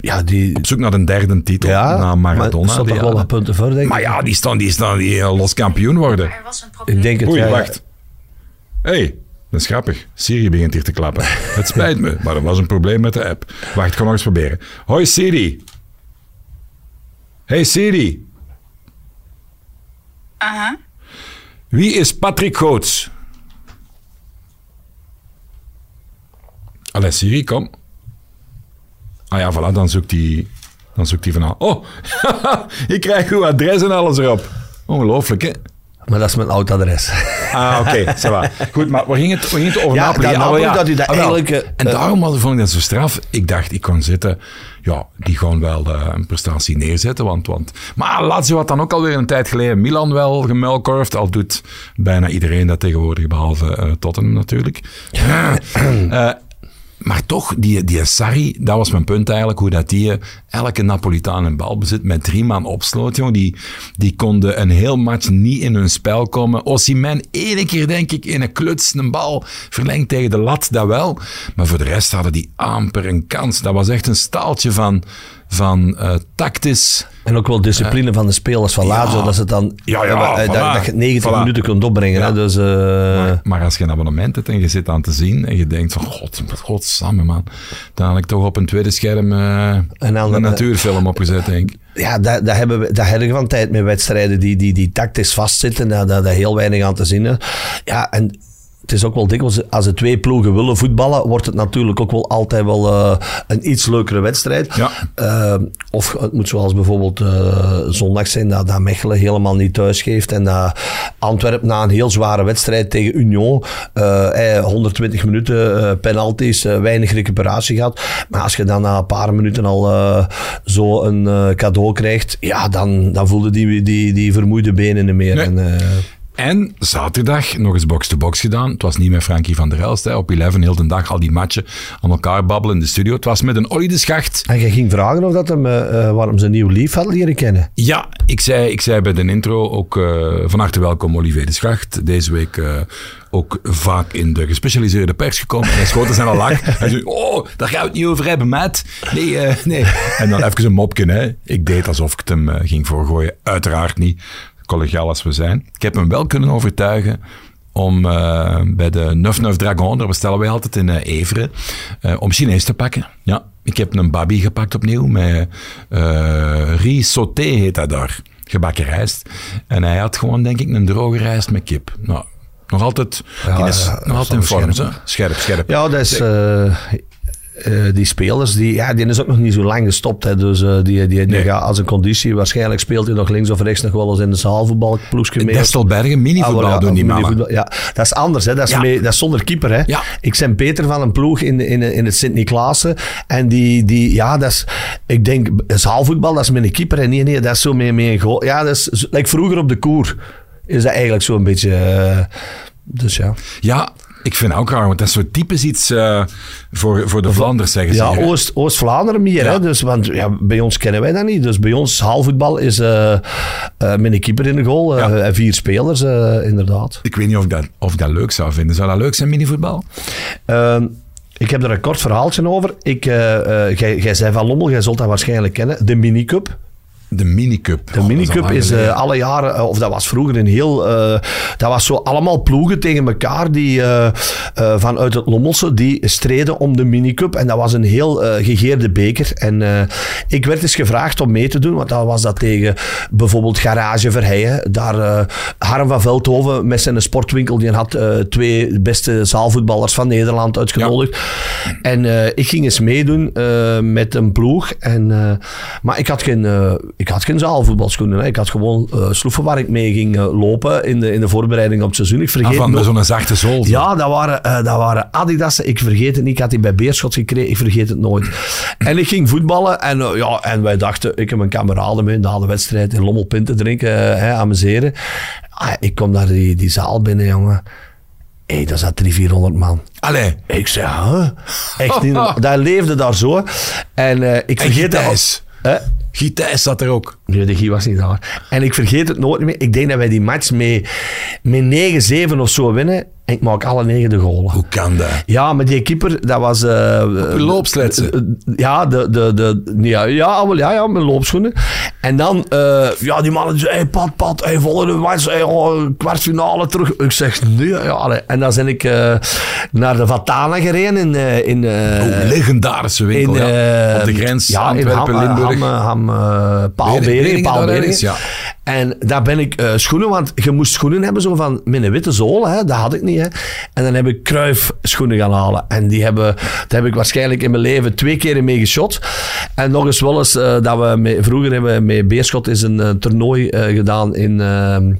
Ja, die... Op zoek naar een derde titel ja, na Maradona. Maar toch wel wat punten voor, denk ik. Maar ja, die staan, die staan die los kampioen worden. Er was een probleem. Ik denk het, Oei, ja, wacht. Hé, hey, dat is grappig. Siri begint hier te klappen. Het spijt me, maar er was een probleem met de app. Wacht, ik ga nog eens proberen. Hoi Siri. Hey Siri. Aha. Wie is Patrick Goots? Allee, Siri, kom. Ah ja, voilà, dan zoekt hij, dan zoekt hij van... Oh, ik krijg uw adres en alles erop. Ongelooflijk, hè? Maar dat is mijn oud adres. Ah, oké, okay, Goed, maar we gingen het, gingen het over ja, Napoli. Dat, Napoli, ja, dat u dat ah, eigenlijk... Uh, en daarom was, vond ik dat zo straf. Ik dacht, ik kon zitten... Ja, die gaan wel uh, een prestatie neerzetten. Want, want, maar Lazio had dan ook alweer een tijd geleden Milan wel gemelkorfd. Al doet bijna iedereen dat tegenwoordig, behalve uh, Tottenham natuurlijk. Maar toch, die, die Sarri, dat was mijn punt eigenlijk, hoe dat die elke Napolitaan een bal bezit met drie man opsloot. Die, die konden een heel match niet in hun spel komen. Osimhen, ene keer denk ik in een kluts een bal verlengd tegen de lat, dat wel. Maar voor de rest hadden die amper een kans. Dat was echt een staaltje van, van uh, tactisch... En ook wel discipline van de spelers van Lazio, dat ze dan ja, ja, voilà. dat, je 90 voilà. minuten kunt opbrengen. Hè, dus, maar, maar, als je een abonnement hebt en je zit aan te zien en je denkt van god, god samen man, dan had ik toch op een tweede scherm een, een natuurfilm opgezet denk ik. Ja, dat, dat hebben we dat hebben we van tijd met wedstrijden die, die, die tactisch vastzitten, daar, daar, daar heel weinig aan te zien is. Ja, en het is ook wel dikwijls, als de twee ploegen willen voetballen, wordt het natuurlijk ook wel altijd wel eh, een iets leukere wedstrijd. Ja. Eh, of het moet zoals bijvoorbeeld eh, zondag zijn, dat, dat Mechelen helemaal niet thuis geeft en dat Antwerpen na een heel zware wedstrijd tegen Union, eh, eh, 120 minuten penalties, weinig recuperatie gehad. Maar als je dan na een paar minuten al zo een cadeau krijgt, ja, dan, dan voelde die, die, die vermoeide benen niet meer. Nee. En, En zaterdag nog eens box-to-box gedaan. Het was niet met Frankie van der Elst. Hè. Op 11 heel de dag al die matchen aan elkaar babbelen in de studio. Het was met een Olly de Schacht. En jij ging vragen of dat hem, eh, eh, waarom zijn nieuw lief had leren kennen. Ja, ik zei, ik zei bij de intro ook eh, van harte welkom Olivier de Schacht. Deze week ook vaak in de gespecialiseerde pers gekomen. En hij schoot er zijn al lach. Hij zei, oh, daar gaan we het niet over hebben, maat. Nee, nee. En dan even een mopje, hè. Ik deed alsof ik het hem ging voorgooien. Uiteraard niet, collegiaal als we zijn. Ik heb hem wel kunnen overtuigen om eh, bij de Neuf Neuf Dragon, daar bestellen wij altijd in eh, Everen, eh, om Chinees te pakken. Ja, ik heb een babi gepakt opnieuw met sauté heet dat daar. Gebakken rijst. En hij had gewoon, denk ik, een droge rijst met kip. Nou, nog altijd, Ja, is ja, nog altijd in vorm. scherp. Scherp, scherp. Ja, dat is... eh, die spelers, die, ja, die is ook nog niet zo lang gestopt. Hè. Dus eh, die, die, die Nee. gaat als een conditie. Waarschijnlijk speelt hij nog links of rechts nog wel eens in de zaalvoetbalploegje mee. Destelbergen, minivoetbal Ah, ja, doen die mannen. minivoetbal, Ja, dat is anders. Hè. Dat, is Ja. mee- dat is zonder keeper. Hè. Ja. Ik ben Peter van een ploeg in, in, in het Sint-Niklaassen. En die, die, ja, dat is, ik denk, zaalvoetbal, dat is met een keeper. En nee, nee, dat is zo met, met een. Ja, dat is, like vroeger op de koer. Is dat eigenlijk zo'n beetje... eh, dus ja. Ja, ik vind ook raar, want dat zo typisch iets eh, voor, voor de Vlaanders, zeggen ze. Ja. Oost, Oost-Vlaanderen meer. Ja. Hè? Dus, want ja, bij ons kennen wij dat niet. Dus bij ons haalvoetbal is eh eh, met een keeper in de goal Ja. en vier spelers, inderdaad. Ik weet niet of ik, dat, of ik dat leuk zou vinden. Zou dat leuk zijn, minivoetbal? Ehm, ik heb er een kort verhaaltje over. Ik, jij, jij zei van Lommel, jij zult dat waarschijnlijk kennen. De minicup. De minicup. De minicup is eh, alle jaren, eh, of dat was vroeger een heel, eh, dat was zo allemaal ploegen tegen elkaar die vanuit het Lommelse, die streden om de minicup. En dat was een heel gegeerde beker. En ik werd eens gevraagd om mee te doen, want dan was dat tegen bijvoorbeeld Garage Verheijen. Daar Harm van Veldhoven met zijn sportwinkel, die had twee beste zaalvoetballers van Nederland uitgenodigd. En ik ging eens meedoen met een ploeg. En, maar ik had geen, ik had geen zaalvoetbalschoenen. Hè. Ik had gewoon eh sloeven waar ik mee ging eh, lopen in de, in de voorbereiding op het seizoen. Ik vergeet Ah, van zo'n zachte zool. zo. ja, dat waren, eh, dat waren Adidas. Ik vergeet het niet. Ik had die bij Beerschot gekregen. Ik vergeet het nooit. En ik ging voetballen. En, ja, en wij dachten, ik heb mijn kameraden mee na de wedstrijd in Lommelpint te drinken, hè, amuseren. Ah, ik kom naar die, die zaal binnen, jongen. Hé, hey, daar zat 300, 400 man. Allee. Ik zei, huh? Echt niet. Dat leefde daar zo. En ik En vergeet dat. Gitijs. Gitijs zat er ook. Nee, de Guy was niet daar. En ik vergeet het nooit meer. Ik denk dat wij die match met, met 9-7 of zo winnen. En ik maak alle negen de goalen. Hoe kan dat? Ja, maar die keeper, dat was... eh uw loopsletsen? eh, eh, ja, de, de, de, ja, ja, wel, ja, ja, met loopschoenen. En dan, eh, ja, die mannen zei, hey, pat, pat, hey, volgende match, hey, oh, kwartfinale terug. Ik zeg, nee, ja, allee. En dan ben ik eh, naar de Vatana gereden in... eh, in eh, Oh, legendarische winkel, in, ja. eh, Op de grens ja, in Antwerpen, Ham, Limburg. Ham, eh, Ham, eh, Paal Weet ik- Beringen, weet ik Paal dat Beringen. ergens, ja. En daar ben ik eh, schoenen, want je moest schoenen hebben zo van met witte zool, hè, dat had ik niet. Hè. En dan heb ik Kruif schoenen gaan halen. En die hebben, daar heb ik waarschijnlijk in mijn leven twee keer mee geschot. En nog eens wel eens eh, dat we vroeger hebben we met Beerschot is een eh, toernooi gedaan in. ehm,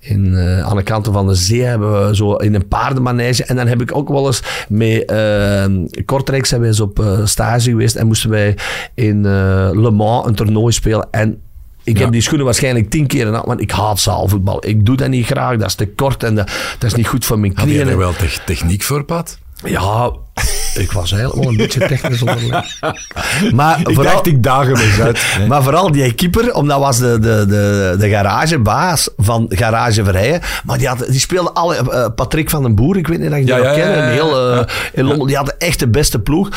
in, aan de kanten van de zee hebben we zo in een paardenmanege. En dan heb ik ook wel eens met ehm Kortrijk zijn eens op stage geweest en moesten wij in Le Mans een toernooi spelen. En ik Ja. heb die schoenen waarschijnlijk tien keer aan, want ik haat zaalvoetbal. Ik doe dat niet graag, dat is te kort en dat, dat is niet goed voor mijn Had je knieën. er wel te- techniek voor, Pat? Ja, ik was eigenlijk wel een beetje technisch onderlegd. Maar Ik vooral, dacht, ik dagen uit. maar vooral die keeper, omdat was de, de, de, de garagebaas van Garage Verheijen. Maar die, had, die speelde alle... eh, Patrick van den Boer, ik weet niet dat je die Ja, nog ja, ja, kent. heel, eh, in Lommel, die had echt de beste ploeg.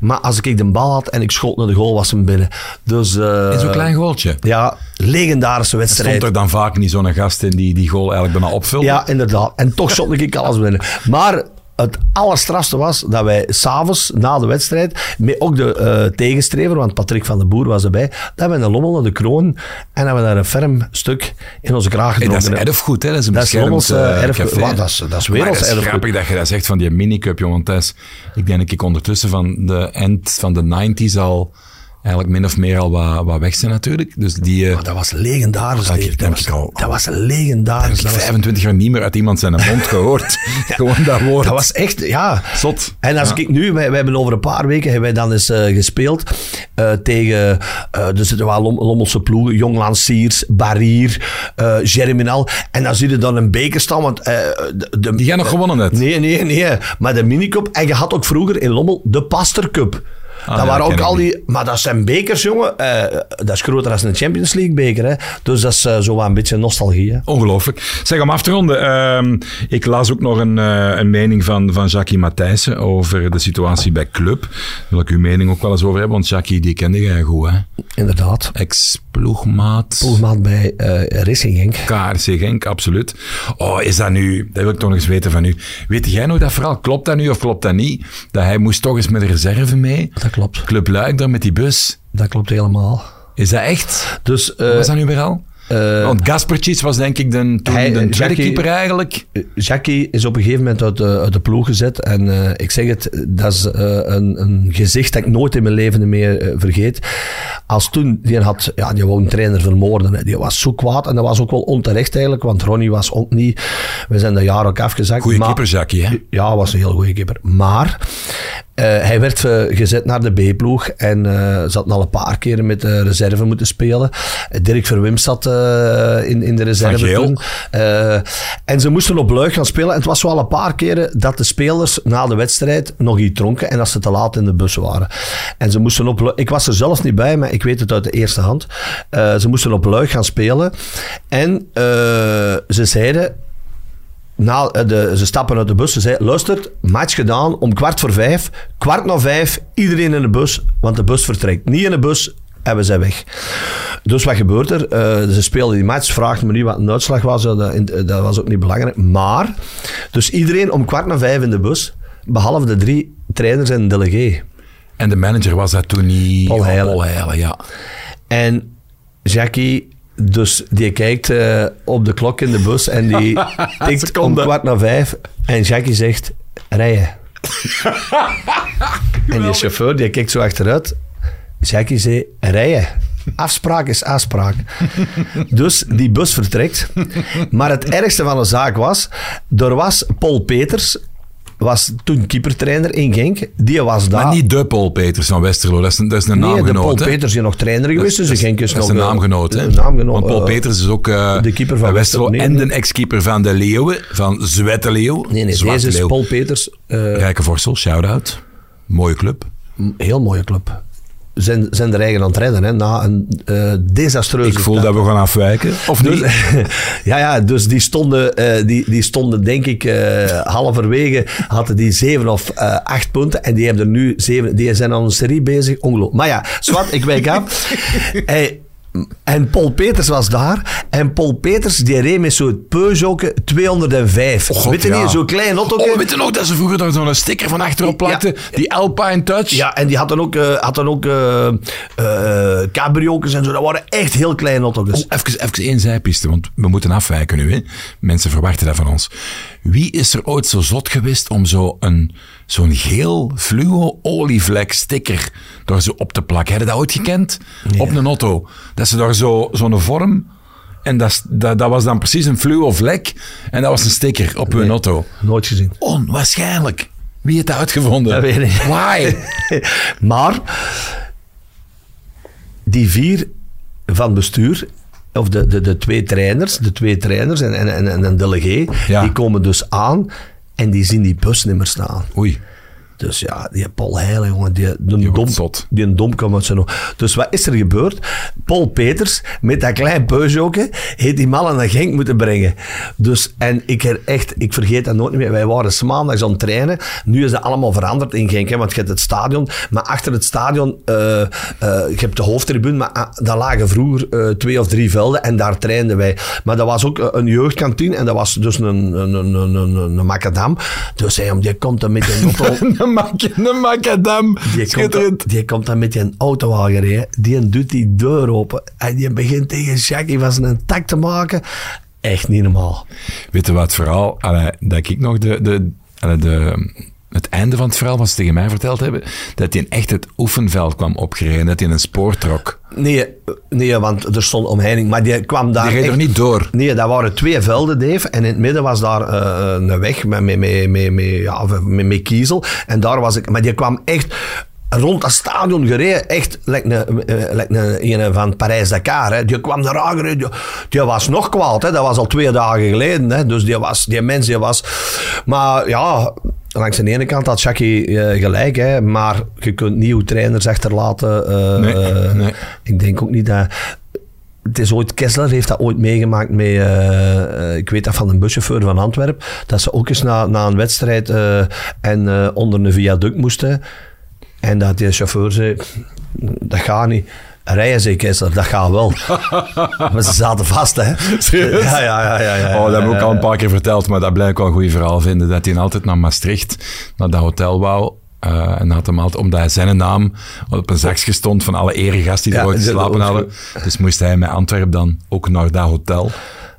Maar als ik de bal had en ik schoot naar de goal, was hem binnen. Dus... eh, In zo'n klein goaltje. Ja, legendarische wedstrijd. Stond er dan vaak niet zo'n gast in die die goal eigenlijk bijna opvulde? Ja, inderdaad. En toch stond ik alles binnen. Maar het allerstrafste was dat wij s'avonds na de wedstrijd, met ook de eh, tegenstrever, want Patrick van den Boer was erbij, dat we een lommel naar de kroon en dat we daar een ferm stuk in onze kraag Hey, gedronken dat is hebben. erfgoed, hè? Dat is een Dat is beschermd Lommels, eh, erfgoed. dat is- dat is werelds het is erfgoed. grappig dat je dat zegt van die minicup, jongen. Is, ik denk dat ik ondertussen van de end van de 90s al eigenlijk min of meer al wat, wat weg zijn natuurlijk. Dus die... Maar dat was legendarisch. Dat ik was, al. dat was legendarisch. Dat was, 25 jaar niet meer uit iemand zijn mond gehoord. Gewoon dat woord. dat was echt, ja. Zot. En als Ja. ik nu, wij, wij hebben over een paar weken hebben wij dan eens eh, gespeeld eh, tegen, eh er zitten wel Lom- Lommelse ploegen, Jong Lanciers, Barrier, eh Germinal. En dan zie je dan een beker staan, want de, de- Die gaan nog gewonnen net. Nee, nee, nee. Maar de minicup. En je had ook vroeger in Lommel de Paster Cup. Ah, dat ja, waren ook al die... Maar dat zijn bekers, jongen. eh, dat is groter dan een Champions League beker. Hè. Dus dat is eh, zo wel een beetje nostalgie. Hè. Ongelooflijk. Zeg, om af te ronden. ehm, ik las ook nog een, eh, een mening van, van Jackie Matthijssen over de situatie bij Club. Daar wil ik uw mening ook wel eens over hebben, want Jackie, die kende jij goed, hè? Inderdaad. Ex-ploegmaat. Ploegmaat bij Racing Genk. KRC Genk, absoluut. Oh, is dat nu... Dat wil ik toch nog eens weten van u. Weet jij nog dat verhaal? Klopt dat nu of klopt dat niet? Dat hij moest toch eens met de reserve mee? Dat klopt. Club Luik daar met die bus. Dat klopt helemaal. Is dat echt? Dus eh, was dat nu weer al? eh, Want Gaspertjic was denk ik de, toen hij- de tweede Jackie- keeper eigenlijk. Jackie is op een gegeven moment uit de, uit de ploeg gezet. En eh, ik zeg het, dat is eh, een, een gezicht dat ik nooit in mijn leven meer eh, vergeet. Als toen, die had, ja, die wou een trainer vermoorden. hè. Die was zo kwaad. En dat was ook wel onterecht eigenlijk, want Ronnie was ook niet... We zijn de jaren ook afgezakt. Goeie maar- keeper, Jackie, hè? Ja, was een heel goede keeper. Maar eh, hij werd eh, gezet naar de B-ploeg en eh zat al een paar keren met de reserve moeten spelen. Eh, Dirk Verwim zat eh, in, in de reserve toen. Eh, en ze moesten op luik gaan spelen. En het was wel een paar keren dat de spelers na de wedstrijd nog iets dronken en dat ze te laat in de bus waren. En ze moesten op Luik- Ik was er zelfs niet bij, maar ik weet het uit de eerste hand. Eh, ze moesten op luik gaan spelen. En eh, ze zeiden na, eh, de, ze stappen uit de bus. Ze zei, luister, match gedaan om kwart voor vijf. Kwart na vijf, iedereen in de bus, want de bus vertrekt. Niet in de bus, en we zijn weg. Dus wat gebeurt er? Eh, ze speelden die match, vraagt me niet wat een uitslag was. Dat, dat was ook niet belangrijk. Maar, dus iedereen om kwart na vijf in de bus, behalve de drie trainers en de delegé. En de manager was dat toen niet... Paul Heijlen. Paul ja. En Jackie, dus die kijkt eh, op de klok in de bus en die tikt om kwart na vijf. En Jackie zegt, rijden. en die chauffeur, die kijkt zo achteruit. Jackie zei, rijden. Afspraak is afspraak. dus die bus vertrekt. Maar het ergste van de zaak was, er was Paul Peters, was toen keepertrainer in Genk. Die was daar. Maar niet de Paul Peters van Westerlo. Dat is een, dat is een Nee, de naamgenoot, Paul hè? Peters is nog trainer geweest, dus dat is- Genk is dat is nog... een eh, naamgenoot, hè? Naamgenoot. Want Paul eh, Peters is ook eh, de keeper van Westerlo en Nee, de ex-keeper van de Leeuwen, van Zwette Leeuw. Nee, nee, Zwarte deze is Leeuw. Paul Peters. eh, Rijke Vorsel, shout-out. Mooie club. heel mooie club. Zijn, zijn er eigen aan het redden, hè, na een eh desastreuze Ik voel start. dat we gaan afwijken. Of Dus, niet? ja, ja, dus die stonden, eh, die, die stonden denk ik eh, halverwege, hadden die zeven of acht punten en die hebben er nu zeven, die zijn aan een serie bezig, ongelooflijk. Maar ja, zwart, ik wijk af. Hey, en Paul Peters was daar. En Paul Peters, die reed met zo'n Peugeot 205. Oh, God, Weet je ja. niet, zo'n klein auto. Oh, weet je nog dat ze vroeger daar zo'n sticker van achterop plakten? Die Alpine Touch? Ja, en die had dan ook, eh had dan ook cabrio's en zo. Dat waren echt heel kleine auto's. Oh, even, even één zijpiste, want we moeten afwijken nu. Hè. Mensen verwachten dat van ons. Wie is er ooit zo zot geweest om zo een, zo'n geel fluo olievlek sticker daar zo op te plakken? Heb je dat ooit gekend? Op een auto. Dat ze daar zo, zo'n vorm... En dat, dat, dat was dan precies een fluo vlek. En dat was een sticker op hun auto. Nooit gezien. Onwaarschijnlijk. Wie heeft dat uitgevonden? Dat weet ik niet. Why? maar die vier van bestuur, of de, de, de twee trainers, de twee trainers en, en, en een delegé, Ja. die komen dus aan en die zien die bus niet meer staan. Oei. Dus ja, die Paul Heijlen, jongen, die, die, wordt dom, die een dom kan met zijn. Dus wat is er gebeurd? Paul Peters, met dat klein Peugeotje, heeft die mannen naar Genk moeten brengen. Dus, en ik, er echt, ik vergeet dat nooit meer. Wij waren maandags aan het trainen. Nu is dat allemaal veranderd in Genk, hè, want je hebt het stadion. Maar achter het stadion, eh, eh, je hebt de hoofdtribune, maar ah, daar lagen vroeger eh, twee of drie velden en daar trainden wij. Maar dat was ook een jeugdkantine en dat was dus een, een, een, een, een, een macadam. Dus hij, die komt dan met een auto... Een een macadam. Die komt, die komt dan met die auto aangereden. Die doet die deur open. En die begint tegen Jackie van zijn tak te maken. Echt niet normaal. Weet je wat allee, dat ik nog de, de, allee, de, het einde van het verhaal wat ze tegen mij verteld hebben, dat hij echt het oefenveld kwam opgereden, dat hij een spoor trok. Nee, nee, want er stond omheining. Maar die kwam daar Die reed er niet door. Nee, dat waren twee velden, Dave. En in het midden was daar eh, een weg met, met, met, met, met, ja, met, met kiezel. En daar was ik... Maar die kwam echt rond dat stadion gereden. Echt, lijkt een, eh, een, van Parijs-Dakar. Hè. Die kwam daar aangereden. Die, die was nog kwaad. Hè. Dat was al twee dagen geleden. Hè. Dus die, was, die mens die was... Maar ja... Langs de ene kant had Jackie eh, gelijk, hè, maar je kunt nieuwe trainers achterlaten. eh, Nee, eh, nee. Ik denk ook niet dat... Het is ooit, Kessler heeft dat ooit meegemaakt met, ik weet dat van een buschauffeur van Antwerpen, dat ze ook eens na, na een wedstrijd en onder een viaduct moesten. En dat die chauffeur zei, dat gaat niet. Rijden, zei Kessler, dat gaat wel. maar ze zaten vast, hè. Serieus? Ja, ja, ja. ja, ja Oh, dat heb ik ook ja, al een paar keer verteld, maar dat blijf ik wel een goed verhaal vinden. Dat hij altijd naar Maastricht, naar dat hotel wou. eh, en had hem altijd, omdat zijn naam op een zakje stond van alle eregasten die er ooit geslapen ook hadden. Dus moest hij met Antwerpen dan ook naar dat hotel.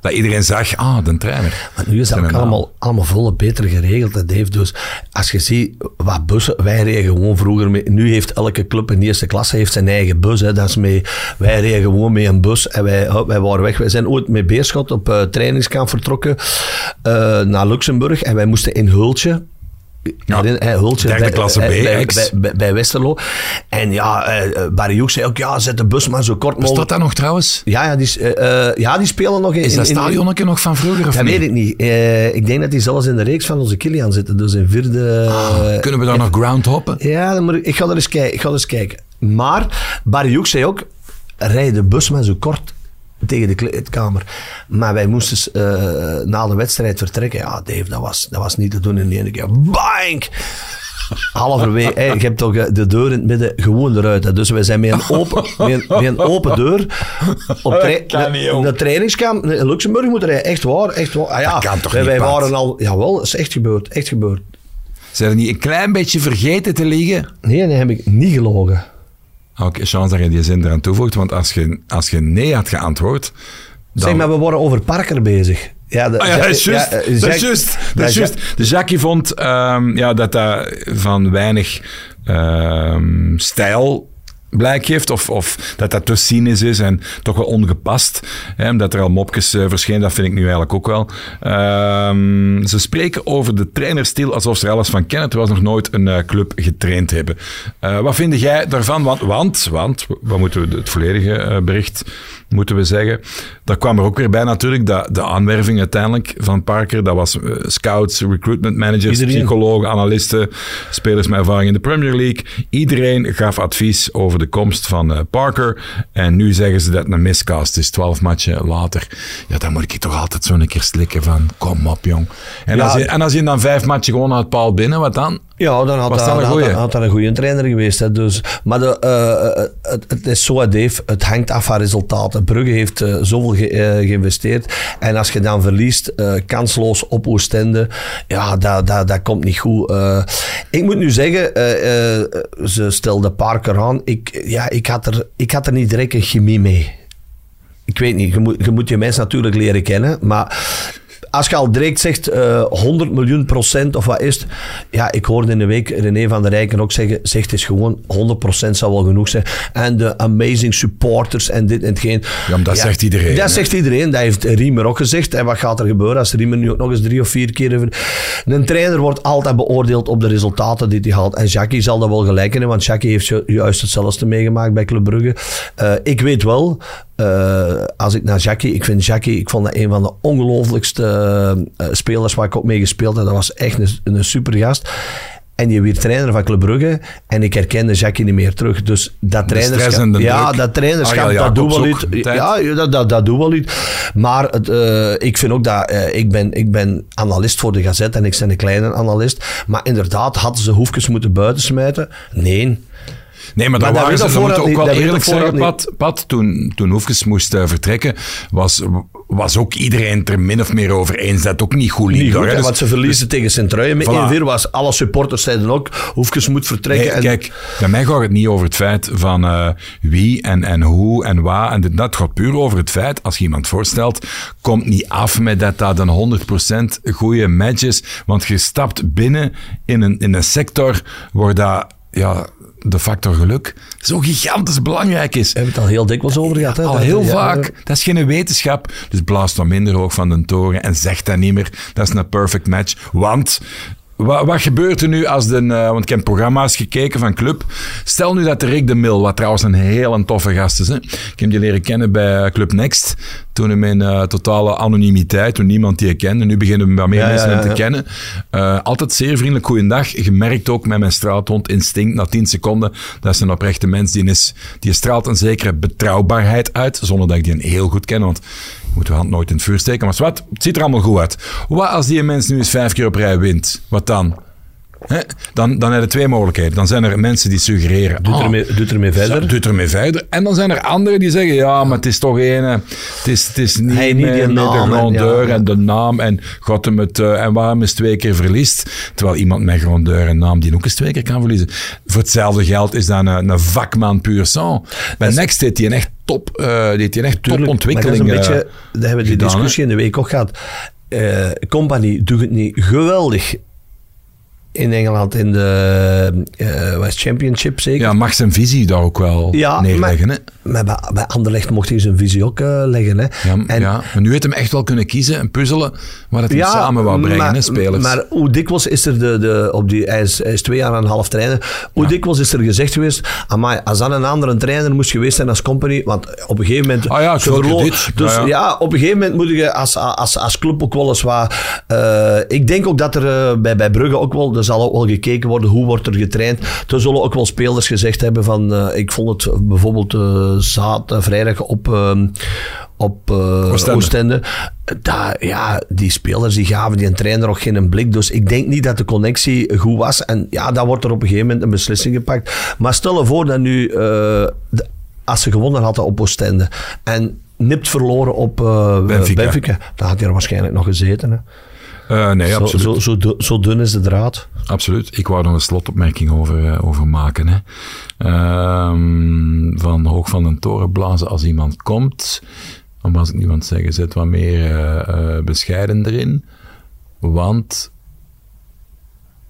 Dat iedereen zag, ah, de trainer. Maar nu is dat ook allemaal, allemaal veel beter geregeld, hè, Dave. Dus als je ziet wat bussen, wij reden gewoon vroeger mee. Nu heeft elke club in de eerste klasse heeft zijn eigen bus. Hè, dat is mee, wij reden gewoon mee een bus en wij, wij waren weg. Wij zijn ooit met Beerschot op eh, trainingskamp vertrokken eh, naar Luxemburg en wij moesten in Hultje. Ja, hè, Hultje derde bij- klasse B, bij, Westerlo. En ja, eh, Barry Hoek zei ook, ja, zet de bus maar zo kort Bestaat mogelijk. dat nog trouwens? Ja, ja, die, is, eh, eh, ja, die spelen nog in... Is dat stadionnetje nog van vroeger of dat niet? weet ik niet. Eh, ik denk dat hij zelfs in de reeks van onze Kilian zit. Dus in vierde... Ah, Kunnen we daar nog ground hoppen? ja, dan moet ik, ik ga er eens kijken. Ik ga er eens kijken. Maar Barry Hoek zei ook, rij de bus maar zo kort tegen de kleedkamer. Maar wij moesten eh, na de wedstrijd vertrekken. Ja, Dave, dat was, dat was niet te doen in de ene keer. Bank! Halverwege, hey, je hebt toch eh, de deur in het midden gewoon eruit. Dus wij zijn met een open, met een, met een open deur op tra- jong. de trainingskamp in Luxemburg moeten rijden. Echt waar, echt waar. Ah, ja, Dat kan toch wij, wij waren al... Jawel, dat is echt gebeurd, echt gebeurd. Zijn er niet een klein beetje vergeten te liggen? Nee, nee, heb ik niet gelogen. Oké, chance dat je die zin eraan toevoegt, want als je, als je nee had geantwoord... Dan... Zeg, maar we worden over Parker bezig. Ja, de, Ah ja, dat is juist. ja, eh, dat is juist. Dat is Ja, juist. De Jackie vond ehm, ja, dat dat van weinig ehm, stijl blijk geeft, of, of dat dat te cynisch is en toch wel ongepast. Hè, omdat er al mopjes eh, verschenen, dat vind ik nu eigenlijk ook wel. Ehm, ze spreken over de trainerstil alsof ze er alles van kennen, terwijl ze nog nooit een eh, club getraind hebben. Eh, wat vind jij daarvan? Want, want, want wat moeten we, het volledige bericht moeten we zeggen. Daar kwam er ook weer bij natuurlijk dat de aanwerving uiteindelijk van Parker, dat was eh, scouts, recruitment managers, Iedereen. psychologen, analisten, spelers met ervaring in de Premier League. Iedereen gaf advies over de komst van eh, Parker. En nu zeggen ze dat het een miscast is, twaalf matchen later. Ja, dan moet ik toch altijd zo'n keer slikken van, kom op jong. En, Ja, als je, en als je dan vijf matchen gewoon uit het paal binnen, wat dan? Ja, dan had, Was dat, een had, goeie? een goede trainer geweest. Hè. Dus, maar de, eh, eh, het, het is zo, Dave. Het hangt af van resultaten. Brugge heeft eh, zoveel ge- eh, geïnvesteerd. En als je dan verliest, eh, kansloos op Oostende, ja, dat, dat, dat komt niet goed. Eh, ik moet nu zeggen, eh, eh, ze stelde Parker aan. Ik, ja, ik, had er, ik had er niet direct een chemie mee. Ik weet niet, je moet, je moet je mensen natuurlijk leren kennen, maar als je al direct zegt eh 100 miljoen procent of wat is het? Ja, ik hoorde in de week René van der Rijken ook zeggen, zegt het is gewoon 100 procent zou wel genoeg zijn. En de amazing supporters en dit en hetgeen. Ja, maar dat zegt iedereen, Dat hè? zegt iedereen, dat heeft Riemer ook gezegd. En wat gaat er gebeuren als Riemer nu ook nog eens drie of vier keer... Een trainer wordt altijd beoordeeld op de resultaten die hij haalt. En Jackie zal dat wel gelijk hebben, want Jackie heeft ju- juist hetzelfde meegemaakt bij Club Brugge. Eh, ik weet wel, eh, als ik naar Jackie... Ik vind Jackie, ik vond dat een van de ongelooflijkste eh, spelers waar ik ook mee gespeeld heb. Dat was echt een, een super gast. En je weer trainer van Club Brugge. En ik herkende Jackie niet meer terug. Dus dat trainerschap... de Ja, druk. dat trainerschap, Ariel dat doet wel iets. Ja, ja, dat, dat, dat doet wel iets. Maar het, eh, ik vind ook dat... eh, ik, ben, ik ben analist voor de Gazette en ik ben een kleine analist. Maar inderdaad, hadden ze hoefjes moeten buitensmijten? Nee. Nee, maar, Maar daar dat waren ze, moeten we ook wel eerlijk zeggen, Pat, Pat toen, toen Hoefkes moest eh, vertrekken, was, was ook iedereen het er min of meer over eens dat het ook niet goed liep. Niet goed, Dus- want ze verliezen tegen Sint-Truijen met Voilà. 1-4. Was alle supporters zeiden ook, Hoefkes moet vertrekken. Nee, en, kijk, bij mij gaat het niet over het feit van eh, wie en, en hoe en waar. En dit- dat gaat puur over het feit, als je iemand voorstelt, komt niet af met dat dat een 100% goede match is. Want je stapt binnen in een, in een sector waar dat, ja, de factor geluk zo gigantisch belangrijk is. We hebben het al heel dikwijls over gehad. Hè, Al heel ja, vaak. Dat is geen wetenschap. Dus blaas dan minder hoog van de toren en zeg dat niet meer. Dat is een perfect match. Want wat, wat gebeurt er nu als de... eh, want ik heb programma's gekeken van Club. Stel nu dat Rick de Mil, wat trouwens een heel toffe gast is. Hè. Ik heb die leren kennen bij Club Next. Toen in eh, totale anonimiteit, toen niemand die kende. Nu beginnen we wat meer Ja, mensen ja, hem te kennen. Eh, altijd zeer vriendelijk, goeiedag. Gemerkt ook met mijn straathond instinct na 10 seconden. Dat is een oprechte mens. Die, is, die straalt een zekere betrouwbaarheid uit. Zonder dat ik die heel goed ken. Want je moet de hand nooit in het vuur steken. Maar wat, het ziet er allemaal goed uit. Wat als die mens nu eens vijf keer op rij wint? Wat dan? Dan, dan heb je twee mogelijkheden. Dan zijn er mensen die suggereren. Doet ah, ermee, doet ermee verder. Doet ermee verder. En dan zijn er anderen die zeggen, ja, maar het is toch een... eh, Het is, het is niet, met naam de grandeur ja. en de naam en God hem het... eh, en waarom is twee keer verliest? Terwijl iemand met grandeur en naam die ook eens twee keer kan verliezen. Voor hetzelfde geld is dat een, een vakman puur sang. Bij Next heeft hij een echt top, eh hij een echt Tuurlijk, topontwikkeling. maar dat is een beetje, daar hebben we die gedaan, discussie in de week ook gehad. Eh, Company doet het niet geweldig in Engeland in de eh, West Championship zeker. ja, mag zijn visie daar ook wel Ja, neerleggen. hè? Maar bij, Anderlecht mocht hij zijn visie ook eh, leggen. Hè. Ja, En- ja, maar nu heeft hem echt wel kunnen kiezen en puzzelen waar het hem samen wou brengen, maar, hè, spelers. Maar hoe dikwijls is er de, de, op die, hij, is, hij is twee jaar en een half trainer. Hoe dikwijls is er gezegd geweest, amai, als dan een andere trainer moest geweest zijn als company, want op een gegeven moment... Ah ja. Dus Ja, op een gegeven moment moet je als, als, als club ook wel eens wat... eh, ik denk ook dat er bij, bij Brugge ook wel, er zal ook wel gekeken worden, hoe wordt er getraind. Er zullen ook wel spelers gezegd hebben van, eh, ik vond het bijvoorbeeld eh zaad, eh, vrijdag op... ehm, op Oostende. Oostende. Ja, die spelers die gaven die een trainer ook geen blik. Dus ik denk niet dat de connectie goed was. En ja, dan wordt er op een gegeven moment een beslissing gepakt. Maar stel je voor dat nu, de- als ze gewonnen hadden op Oostende en nipt verloren op Benfica. Benfica. dan had hij er waarschijnlijk nog gezeten. Hè. Nee, Zo, absoluut. zo, zo, zo dun is de draad. Absoluut. Ik wou nog een slotopmerking over, eh, over maken. Hè. Ehm, van hoog van een toren blazen als iemand komt. Dan was ik niet aan het zeggen, zet wat meer eh, eh, bescheiden erin. Want,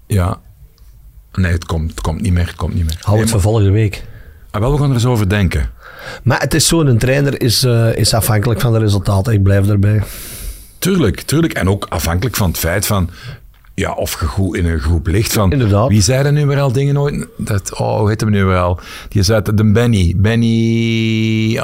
ja, nee, het komt, het komt niet meer. Het komt niet meer. Hou het voor volgende week. ah, wel, we gaan er eens over denken. Maar het is zo, een trainer is, is afhankelijk van de resultaten. Ik blijf erbij. Tuurlijk, tuurlijk. En ook afhankelijk van het feit van... Ja, of je goed in een groep ligt van... Inderdaad. Wie zei er nu weer al dingen ooit? Dat, oh, hoe heet hem nu weer al? Die zei de Benny. Benny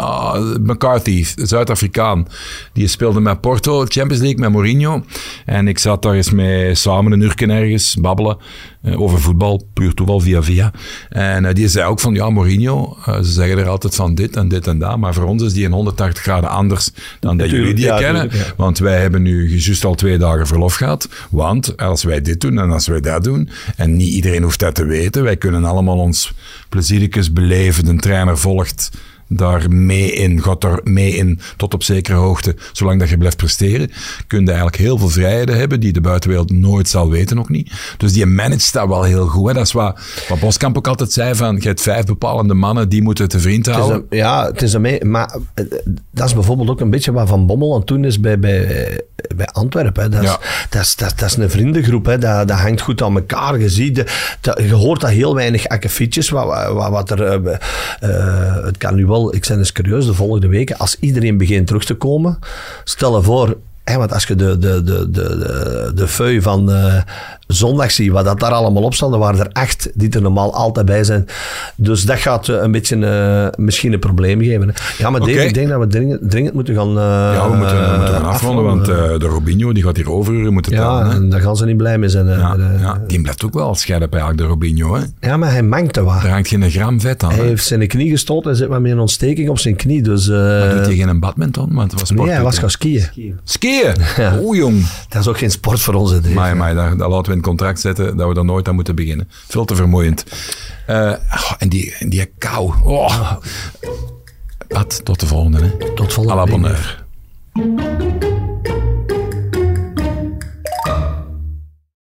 McCarthy, Zuid-Afrikaan. Die speelde met Porto, Champions League, met Mourinho. En ik zat daar eens mee samen een uurtje ergens, babbelen. Eh, over voetbal, puur toeval, via via. En eh, die zei ook van, ja, Mourinho, eh, ze zeggen er altijd van dit en dit en dat. Maar voor ons is die een 180 graden anders dan dat jullie die ja, kennen. tuurlijk, ja. Want wij hebben nu juist al twee dagen verlof gehad. Want als wij dit doen en als wij dat doen, en niet iedereen hoeft dat te weten, wij kunnen allemaal ons pleziertjes beleven. De trainer volgt daar mee in, gaat daar mee in tot op zekere hoogte, zolang dat je blijft presteren, kun je eigenlijk heel veel vrijheden hebben die de buitenwereld nooit zal weten, ook niet. Dus die managt dat wel heel goed. Hè. Dat is wat, wat Boskamp ook altijd zei, van je hebt vijf bepalende mannen, die moeten te vriend Het is houden. een- ja, het is een mee, maar eh, dat is bijvoorbeeld ook een beetje wat Van Bommel aan het doen is bij, bij, bij Antwerpen. Hè. Dat, is, Ja. dat, is, dat, dat is een vriendengroep, hè. Dat, dat hangt goed aan elkaar. Je, ziet de, je hoort dat heel weinig akkefietjes, wat, wat, wat er... eh, eh, het kan nu wel, ik ben eens curieus, de volgende weken, als iedereen begint terug te komen, stel je voor... hè, want als je de, de, de, de, de, de feu van, eh, zondag zie wat dat daar allemaal op staat, dan waren er acht die er normaal altijd bij zijn. Dus dat gaat eh, een beetje eh, misschien een probleem geven. hè. Ja, maar Dave, ik denk dat we dringend, dringend moeten gaan eh, Ja, we moeten, we moeten gaan afronden, want de Robinho die gaat hier overuren moeten ja, tellen. en daar gaan ze niet blij mee zijn. Ja, ja, die blijft ook wel scherp eigenlijk, de Robinho. Hè. ja, maar hij mankt te waar. Daar hangt geen gram vet aan. Hij hè. heeft zijn knie gestoten en zit maar met een ontsteking op zijn knie. Dus, eh, Doet hij geen badminton? Want het was sport. nee, hij was gaan skiën. Skiën? Oeh, jong. Dat is ook geen sport voor ons. Maar, maar daar, daar laten we een contract zetten, dat we daar nooit aan moeten beginnen. Veel te vermoeiend. Uh, en die, die kou. Oh. Tot de volgende. Hè. Tot volgende. La.